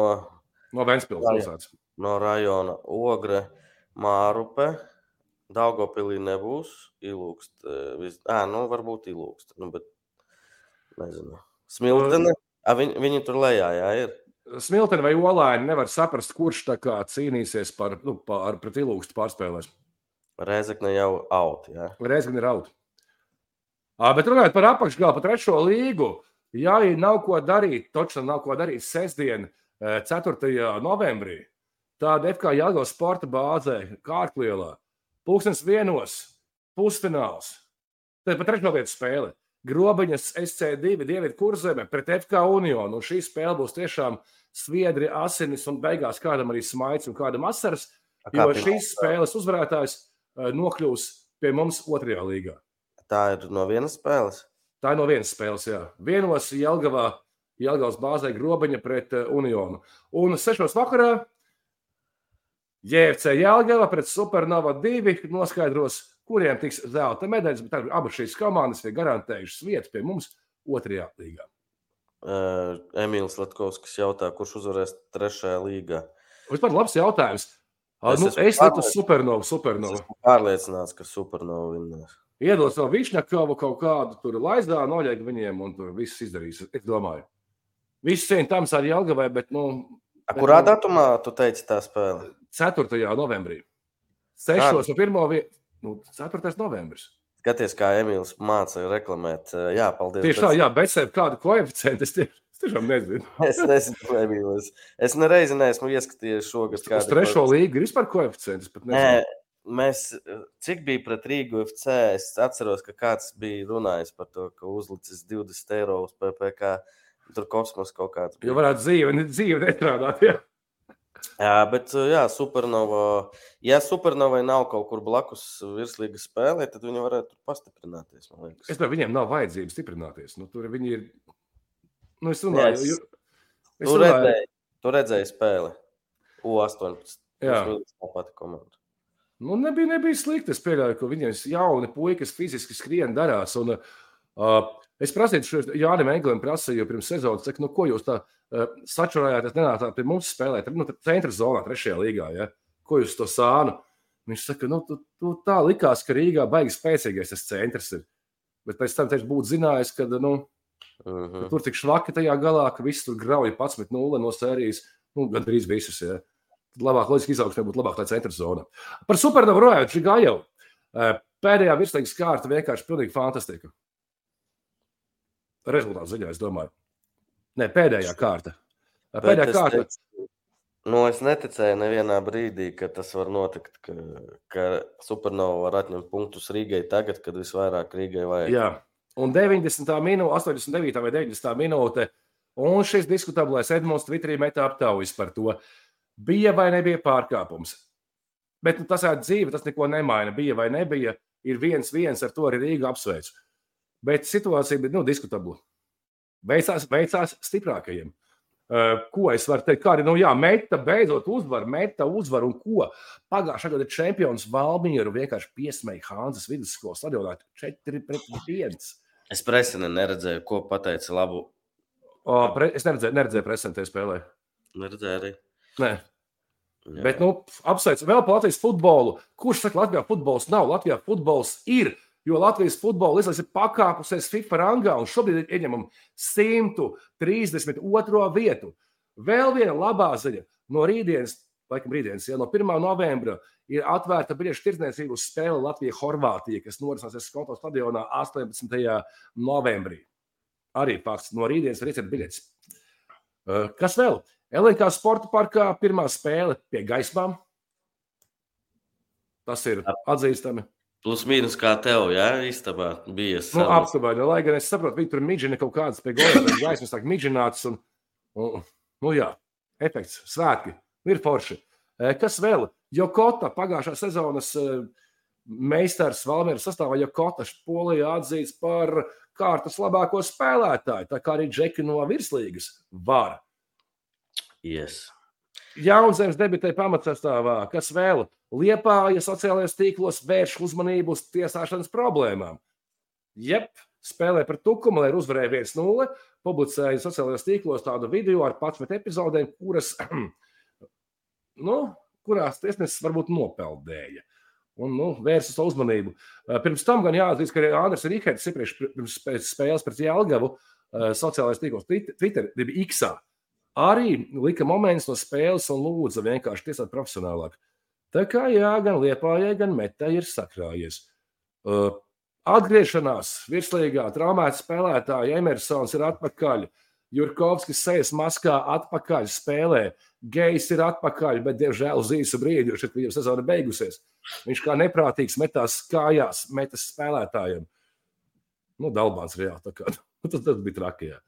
No Ventspils Jā, jā. pilsētas. no rajona Ogre, Mārupe. Daugopilī nebūs ilūkst. eh, vis- Ā, nu, varbūt ilūkst. Nu, bet, nezinu. Smiltene. A, viņi, viņi tur lejā, jā, ir. Smiltene vai Olaini nevar saprast, kurš tā kā cīnīsies par, nu, par pret ilūgstu pārspēlēs. Rēzekne jau aut, jā. Reiz gan ir auto. Bet runājot par apakšgalu, par trešo līgu, ja nav ko darīt, točam nav ko darīt sestdien, eh, 4. novembrī, tad FK Jāgaunas sporta bāzē, kārtlielā, pulkstens vienos, pusfināls. Tad pat trešo vietu spēle. Grobiņas SC2, Dienvidu kurzeme pret FK Unionu. Un šī spēle būs tiešām sviedri, asinis un beigās kādam arī smaids un kādam asaras. A, Jo šīs spēles uzvarētājs eh, nokļūs pie mums otrajā līgā. Tā ir no vienas spēles. Tā ir no vienas spēles, jā. Vienos Jelgavā, Jelgavas bāzē grobiņa pret uh, Unionu. Un 6. vakarā JFC Jelgava pret Supernova 2 noskaidros, kuriem tiks zelta medaļas, bet arī abas šīs komandas ir garantējušas vietu pie mums otrajā līgā. Uh, Emīls Latkovskis jautā, kurš uzvarēs trešajā līgā. Vispār labs jautājums. Es nu, es. Supernova, Es Supernova. esmu pārliecināts, ka Supernova vinnēs. Iedos no Višņakovu kaut kādu tur laizdā, noļēg viņiem un tur viss izdarīs. Es domāju. Viss cieņa tam ar Jelgavai, bet, nu, A, kurā datumā tu teici tā spēle? 4. novembrī. 6. no 1. vietas, nu, 4. novembris. Skaties, kā Emīls mācīja reklamēt. Jā, paldies. Tieši tā, jā, bet kādu koeficientu es, tie, es tiešām nezinu. *laughs* Es nezinu, Emīl, es, es nereizi neesmu ieskatījies šogad. Uz trešo līgu ir vispār koeficients. bet Nē, mēs, cik bija pret Rīgu FC, es atceros, ka kāds bija runājis par to, ka uzlicis 20 eiro uz PPC. Tur kosmos kaut kāds. Jo bija. varētu dzīve, dzīve nestrādāt. Jā. Jā, bet, jā, Supernova. Ja Supernovai nav kaut kur blakus virslīgas spēlē, tad viņi varētu tur pastiprināties. Es domāju, viņiem nav vajadzības stiprināties. Nu, tur viņi ir. Nu, es domāju, Yes. jo, Es Tu runāju- redzēji, tu redzēji spēli. U18. Jā. Tā pati komanda. Nu, nebija, nebija slikti. Es pieļauju, ka viņiem ir jauni puikas, kas fiziski skrien, darās. Un, uh, es prasīju, Jānis Englim prasīju pirms sezonas, saku, nu, ko jūs tā uh, sačurājāties, nenācāt pie mums spēlēt, nu, centra zonā, trešajā līgā. Ja? Ko jūs to sānu? Viņš saka, nu, tu, tu tā likās, ka Rīgā baigas spēcīgais tas centrs ir. Bet pēc tam viņš būtu zinājis, ka nu, Mhm. ka tur tik švaki tajā galā, ka viss tur grauja 11-0 no sērijas. Nu, Gan drīz visus. Ja. Tad labāk, loģiski izaugsmē būtu labāk tā centra zona. Par supernovu runājot, šī gāja jau. Eh, Pēdējā virslīgas kārta vienkārši pilnīgi fantastika. Rezultātu ziņā, es domāju. Nē, pēdējā kārta. Pēdējā kārta. teicu, Nu, es neticēju nevienā brīdī, ka tas var notikt, ka, ka Supernova var atņemt punktus Rīgai tagad, kad visvairāk Rīgai vajag. Jā, un 90. minūte, 89. vai 90. minūte, un šis diskutablais Edmunds Twitterī metā aptaujas par to, bija vai nebija pārkāpums. Bet nu, tas ir dzīve, tas neko nemaina. Bija vai nebija, ir viens, viens ar to arī Rīga apsveicu. Bet situācija bija nu, diskutabla. Veicās, veicās stiprākajiem. Uh, ko es varu teikt? Kā arī, nu, jā, meta beidzot uzvar, meta uzvar un ko. Pagājušā gada čempions Valmieru vienkārši piesmēja Hānzes vidusskolas stadionā 4 pret 1. Es presinu neredzēju, ko pateica labu. O, pre, es neredzēju, neredzēju presentē spēlē. Neredzēju arī. Nē. Jā. Bet, nu, apsveicu vēl par Latvijas futbolu. Kurš saka, Latvijā futbols nav? Latvijā futbols ir. Jo Latvijas futbola izlase ir pakāpusies FIFA rangā un šobrīd ir ieņemama 132. vietu. Vēl viena labā ziņa no rītdienas, laikam rītdienas, ja no 1. novembra ir atvērta biļešu tirdzniecība uz spēli Latvija-Horvātija, kas norisināsies Skoto stadionā 18. novembrī. Arī fakts no rītdienas ieciet biļetes. Uh, Kas vēl? LNK sporta parkā pirmā spēle pie gaismām. Tas ir atzīstami. Plus mīnus kā tev, jā, istabā bija. Nu, aptuveni, lai gan es saprotu, viņi tur midžina kaut kādas pie golfa, gaismas tā midžināts. Un, un, nu jā, efekts, svētki, ir forši. Eh, Kas vēl? Jokota pagājušā sezonas eh, meistars Valmēra sastāvā Jokota Polijā atzīts par kārtas labāko spēlētāju, tā kā arī Džeki no virslīgas var. Yes. Jaunzēns debitē pamatsastāvā, kas vēl Liepāja sociālajos tīklos vērš uzmanību uz tiesāšanas problēmām. Jep, spēlē par tukumu, lai uzvarēja 1-0, publicēja sociālajos tīklos tādu video ar 11 epizodēm, kuras, *clears throat* nu, kurās tiesnesis varbūt nopeldēja. Un nu, vērsa savu uzmanību. Eh, Pirms tam gan jāatzīst, ka arī Andris Rīgārds iepriekš pirms spē- spēles pret Jālgavu eh, sociālajos tīklos, Twitter bija X. Arī lika moments no spēles un lūdza vienkārši tiesāt profesionālāk. Tā kā jā, gan Liepājai, gan Metai ir sakrājies. Uh, atgriešanās virslīgā traumēta spēlētāja Emersons ir atpakaļ. Jurkovskis sejas maskā atpakaļ spēlē. Gejs ir atpakaļ, bet diemžēl uz īsu brīdi, jo šeit viņam sezona beigusies. Viņš kā neprātīgs metās kājās, metas spēlētājiem. Nu, Dalbāns reāli tā kā. *laughs* Tas, tas bija traki. Jā.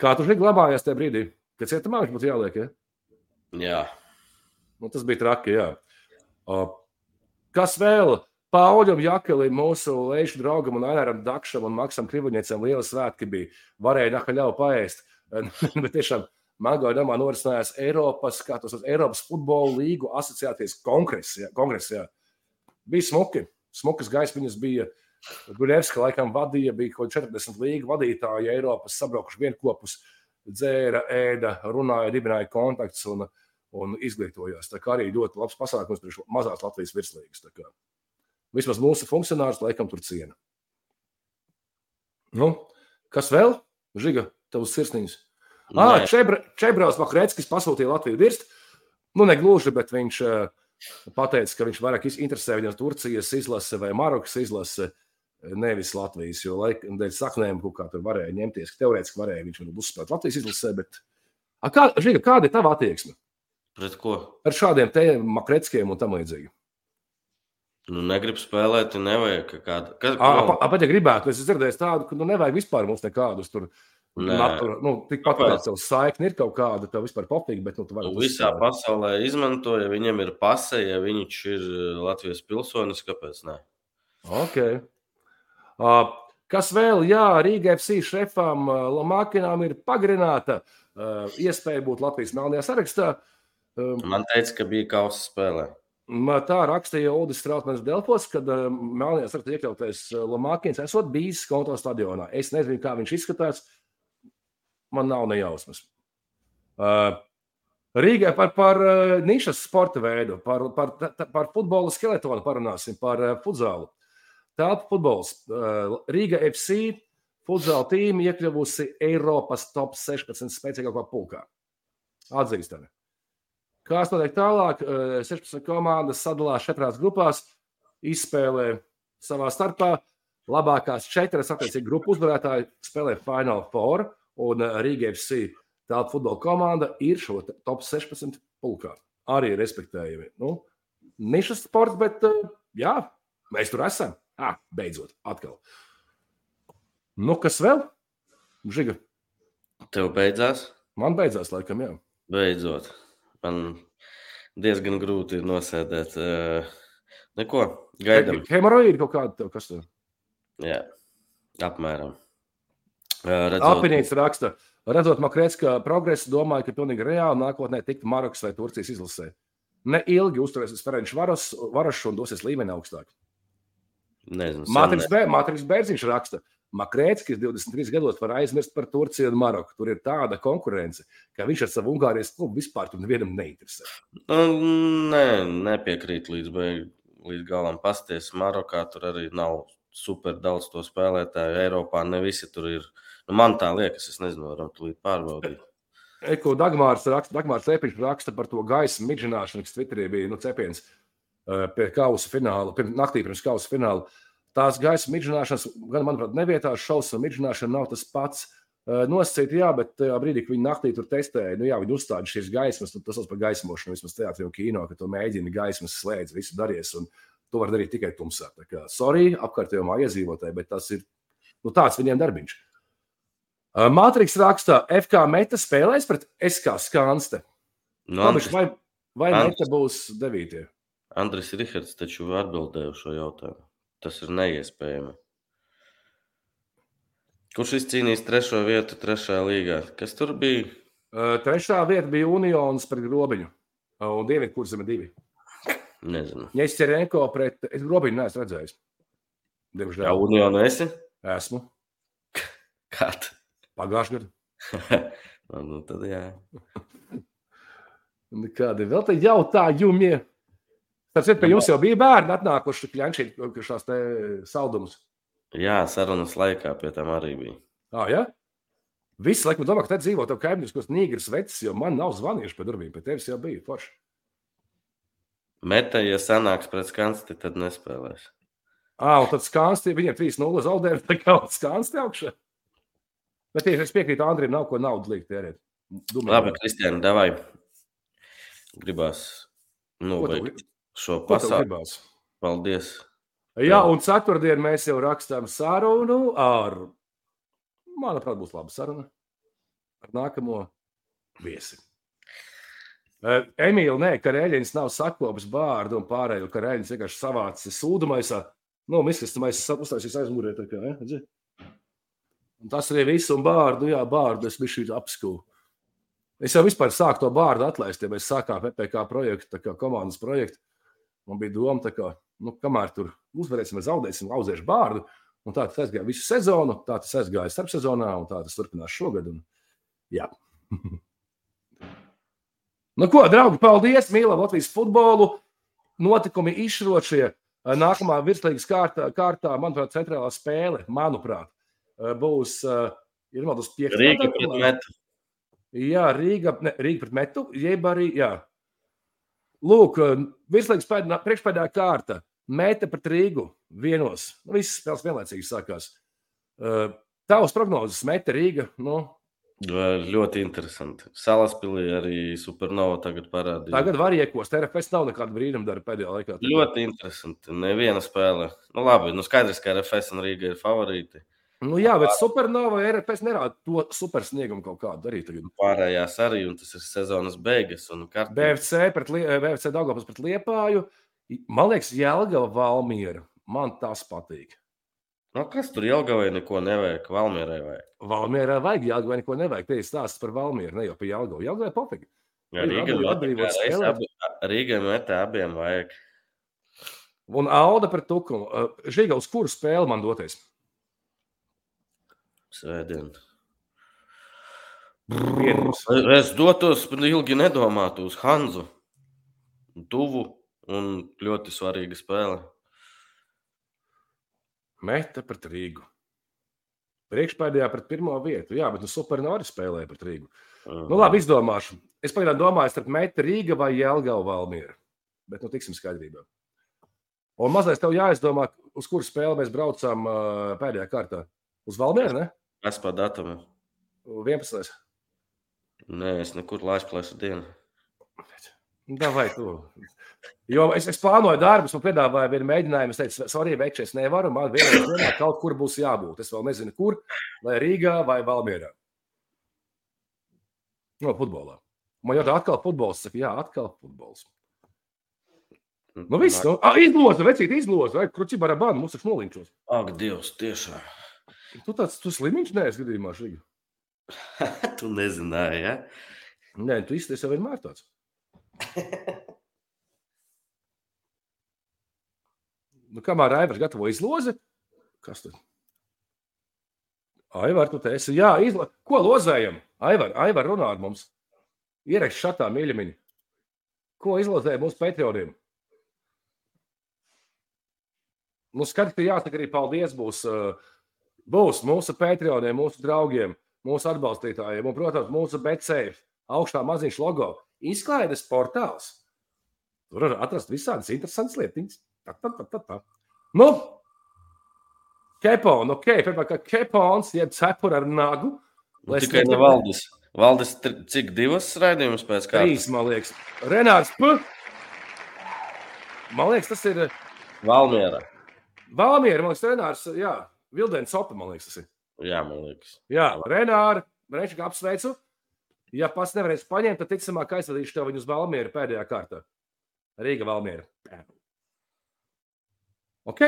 Kā tu šeit glabājies tajā brīdī? Kad cietumā viņš būtu jāliek, ja? Jā. Nu, tas bija traki, jā. Uh, Kas vēl? Pauļam, Jakelim, mūsu lejušu draugam un Aināram Dakšam un Maksam Krivuņiecam liela svētki bija. Varēja nakaļau paēst. *laughs* Bet tiešām Magoja namā norisinājās Eiropas, kā tas ir, Eiropas futbola līgu asociācijas kongress. Jā, kongress jā. Bija smuki. Smukas gaismiņas bija. Guļevska laikam vadīja, bija kaut 40 līgu vadītāji Eiropas sabraukuši vienkopus, dzēra, ēda, runāja, dibināja kontaktus un, un izglītojās. Tā kā arī ļoti labs pasākums priekš mazās Latvijas virslīgas. Vismaz mūsu funkcionārs laikam tur ciena. Nu, kas vēl? Žiga, tavs sirsnīgs. Ah. Čebra, Čebrās Makrēckis pasūtīja Latviju dirst. Nu, ne gluži, bet viņš pateica, ka viņš vairāk interesē viņam Turcijas izlase vai Marokas izlase, nevis Latvijas. Jo laikam dēļ saknēm kaut kā tur varēja ņemties. Teorētiski varēja viņš varbūt uzspēlēt Latvijas izlasē, bet A, kā, Žiga, kāda ir tava attieksme Pret ko? ar šādiem te Makreckiem un tam līdzīgi? Nu, negribu spēlēt, ja nevajag kādu. Kas, Pat ja gribētu, es esmu dzirdējis tādu, ka nu, nevajag vispār mums nekādus tur. Natura, nu, tikpat kā tev saikni ir kaut kāda, tev vispār popīgi, bet nu, tu vari Nu, Visā pasaulē izmanto, ja viņam ir pase, ja viņš ir uh, Latvijas pilsonis, kāpēc ne? Okay. Uh, Kas vēl? Jā, Rīga FC šefam Lamakинam ir pagarināta uh, iespēja būt Latvijas melnajā sarakstā. Um, Man teica, ka bija kausa spēlē. Tā rakstīja Uldis Strautmans Delfos, kad uh, melnajā sarakstā iekļautais Lamakins esot bijis konto stadionā. Es nezinu, kā viņš izskatās. Man nav nejausmas. Uh, Rīgai par, par nišas sporta veidu, par, par, par futbola skeletonu parunāsim, par futzālu. Tālāk futbols. Rīga FC futzāla tīma iekļuvusi Eiropas top 16 spēcīgākā pulkā. Atzīstami. Kāds notiek tālāk? 16 komandas sadalās četrās grupās, izspēlē savā starpā. Labākās četras, attiecīgi, grupu uzvarētāji spēlē Final Four, un Rīga FC tāda futbola komanda ir šo top 16 pulkā. Arī respektējami. Nu, nišas sports, bet jā, mēs tur esam. Ah, beidzot, atkal. Nu, kas vēl? Žiga. Tev beidzās? Man beidzās, laikam, jā. Beidzot. Man diezgan grūti ir nosēdēt. Neko, gaidām. Hemoroīdi kaut kāda tev, kas tur? Jā, apmēram. Redzot... Apinīts raksta, redzot Makrēcka progresu, domāju, ka pilnīgi reāli nākotnē tikt Marokas vai Turcijas izlasē. Ne ilgi uzturēsies Ferenčs Varas un dosies līmeni augstāk. Nezinu, Matrīs Bērziņš raksta, Makrēckis 23 gados var aizmirst par Turciju un Maroku. Tur ir tāda konkurence, ka viņš ar savu Ungārijas klubu vispār nevienam neinteresē. Nu, nē, nepiekrīt līdz, beig, līdz galam. Pasties, Marokā tur arī nav super daudz to spēlētāju. Eiropā ne visi tur ir. Nu, man tā liekas, es nezinu, varam tulīt pārbaudīt. Eko Dagmārs raksta, Dagmārs Epiņš raksta par to gaisa midžināšanu, kas Twitterī bija nu, cepiens. Eh, pie kausa fināla, pirms, naktī pirms kausa fināla. Tās gaisa midžināšanas, gan, manuprāt, nevietās šausmu midžināšana nav tas pats. Eh, nosacīt, jā, bet tajā brīdī, kad viņi naktī tur testēja, nu jā, viņi uzstāda šīs gaismas, nu, tas sauc par gaismošanu, vismaz teātrī un kino, ka tu mēģini gaismas slēdz, visu daries, un to var darīt tikai tumsā. Tā kā, sorry, apkārtējumā iedzīvotāji, bet tas ir, nu, tāds viņiem darbiņš. Eh, Matrix rakstā, FK meta spēlēs pret SK skanste. Nu, Labi, vai, vai meta būs devītie? Andris Rihards taču atbildēja uz šo jautājumu. Tas ir neiespējami. Kurš izcīnīs trešo vietu trešajā līgā? Kas tur bija? Uh, trešā vieta bija Unions pret Grobiņu. Uh, un ir divi. Nezinu. Ņēsķerenko pret es Grobiņu neesmu redzējis. Diemžēl. Jā, Unionu esi? Esmu. Kāda? Pagājušajā gadā. *laughs* nu, tad jā. Kādi vēl te jautājumi? Tas ir, ka jums jau bija bērni atnākuši kļanšīt šās te saldumus. Jā, sarunas laikā pie tam arī bija. Ah, ja? Visi laikam domā, ka te dzīvo tev kaimiņus, kas nīgras vecs, jo man nav zvanījuši pie durvīm, pie tevis jau bija forši. Meta, ja sanāks pret skansti, tad nespēlēs. Ah, un tad skansti, viņiem 3-0 zaudējumi, tā kā skansti augšā. Bet tieši es piekrītu Andrim, nav ko naudu likt tērēt. Domāju, Labi, Kristiāna, davai. Gribās noveikt šo pasauli. Paldies! Jā, un ceturtdien mēs jau rakstām sarunu ar, manuprāt, būs laba saruna ar nākamo viesi. Emīļa, nē, karēļins nav sakopis bārdu un pārējo karēļins vienkārši savācis sūdumaisā. Nu, miskas tam aizsas uztaisīs aizmurē, tā kā, ja? Un tas arī viss, un bārdu, jā, bārdu es bišķi apskūju. Es jau vispār sāku to bārdu atlaist, ja mēs sākām PPK projektu, tā kā komandas projektu. Man bija doma, ka, nu, kamēr tur uzvarēsim, vai zaudēsim, auzēšu bārdu. Un tā tas aizgāja visu sezonu, tā tas aizgāja starpsezonā, un tā tas turpinās šogad. Un, jā. *laughs* nu, ko, draugi, paldies! Mīlam Latvijas futbolu! Notikumi izšķirošie. Nākamā virslīgas kārtā, kārtā, manuprāt, centrālā spēle, manuprāt, būs ir vēl tas piektais. Rīga pret metu. Jā, Rīga, ne, Rīga pret metu, jeb arī, jā, Lūk, eh, virslīgas priekšpēdējā kārta. Mēta pret Rīgu vienos. Nu, visas spēles vienlaicīgi sākās. Uh, Tavs prognozes, Mēta Rīga. Nu, Ļoti interesanti. Salaspīlī arī Supernova tagad parādīja. Tagad var iekost. RFS nav nekāda brīnumdara pēdējā laikā. Tagad. Ļoti interesanti. Neviena spēle. Nu, labi, nu skaidrs, ka RFS un Rīga ir favorīti. Nu, jā, bet Supernova RFS nerāda to supersniegumu kaut kādu arī tagad. Pārējās arī, un tas ir sezonas beigas. BFC pret, BFC Daugavas pret Liepāju. Man liekas, Jelgava Valmiera. Man tas patīk. Nu, kas tur Jelgavai neko nevajag, Valmierai vajag. Valmierā vajag Jālgavai neko nevajag. Te ir stāsts par Valmieru, ne jau par Jālgavu. Jālgavai pofīgi. Jā, Ir Rīgai atbrīvot- spēlēt. Rīgai metā abiem vajag. Un Alda par tukumu. Žiga, uz kuru spēli man doties? Svētdien. Vienus. Es dotos ilgi nedomāt uz Hanzu. Tuvu un ļoti svarīga spēle. Meta pret Rīgu. Priekšpēdējā pret pirmo vietu. Jā, bet nu Supernori spēlēja pret Rīgu. Nu, labi, izdomāšu. Es pagaidām domāju, starp Meta Rīga vai Jelgava Valmiera. Bet nu tiksim skaidrībā. Un mazliet tev jāizdomā, uz kuru spēli mēs braucām uh, pēdējā kārtā. Uz Valmieru, ne? Es pa datumu. 11. Nē, es nekur laišplēsu dienu. Da vai tu? Jo es, es plānoju darbus, man piedāvāja vienu mēģinājumu. Es teicu, sorry, veikšu, es nevaru. Man vienā dienā kaut kur būs jābūt. Es vēl nezinu, kur. Vai Rīgā vai Valmierā. No futbolā. Man jau tā atkal futbols. Saka, jā, atkal futbols. Nu, viss. Nu, izloza, vecīt, izloza. Vai kruķi barabāni, mums taču nolinčos. Ak, Dievs, tiešām. Tu tāds, tu slimiņš neesi gadījumā šī. *laughs* tu nezināji, ja? Nē, tu izties jau vienmēr tāds. Nu, kamēr Aivars gatavo izlozi, kas tad? Aivar, tu te esi. Jā, izla... ko lozējam? Aivar, Aivar runā ar mums. Ierakst šatā, mīļamiņi. Ko izlozēja mūsu Patreoniem? Nu, skati, ka jāsaka arī paldies būs, uh, būs mūsu Patreoniem, mūsu draugiem, mūsu atbalstītājiem un, protams, mūsu BCF augšā maziņš logo. Izklaides portāls. Tur var atrast visādas interesantas lietiņas. Tā, tā, tā, tā, tā. Nu, Kepons, ok, pirmā kā kepons, jeb cepura ar nagu. Nu, tikai ne. Valdis, tri- cik divas raidījumus pēc Trīs, kārtas? man liekas. Renārs P. Man liekas, tas ir Valmiera. Valmiera, man liekas, Renārs, jā, Vildēns Sopa, man liekas, tas ir. Jā, man liekas. Jā, Renāri, Reičak apsveicu. Ja pats nevarēs paņemt, tad ticamāk aizvadīšu tev viņu uz Valmieru pēdējā kārtā. Rīga Valmiera. Ok.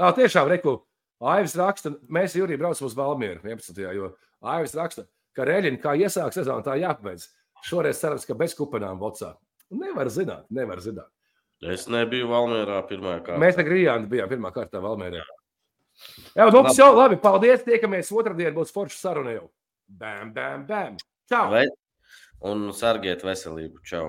Tā tiešām, Reku, Aivis raksta, mēs Jurija braucam uz Valmieru 11. jo Aivis raksta, ka Reļina kā iesāk sezonu, tā jāpabeidz. Šoreiz cerams, ka bez kupenām vocā. Nevar zināt, nevar zināt. Es nebiju Valmierā pirmā kārta. Mēs ar Grijānu bijām pirmā kārtā Valmērā. Jā, nu, labi. jau labi. Paldies. Tiekamies otrdien. Būs forša saruna jau. Bam, bam, bam. Čau! Vai... Un sargiet veselību. Čau!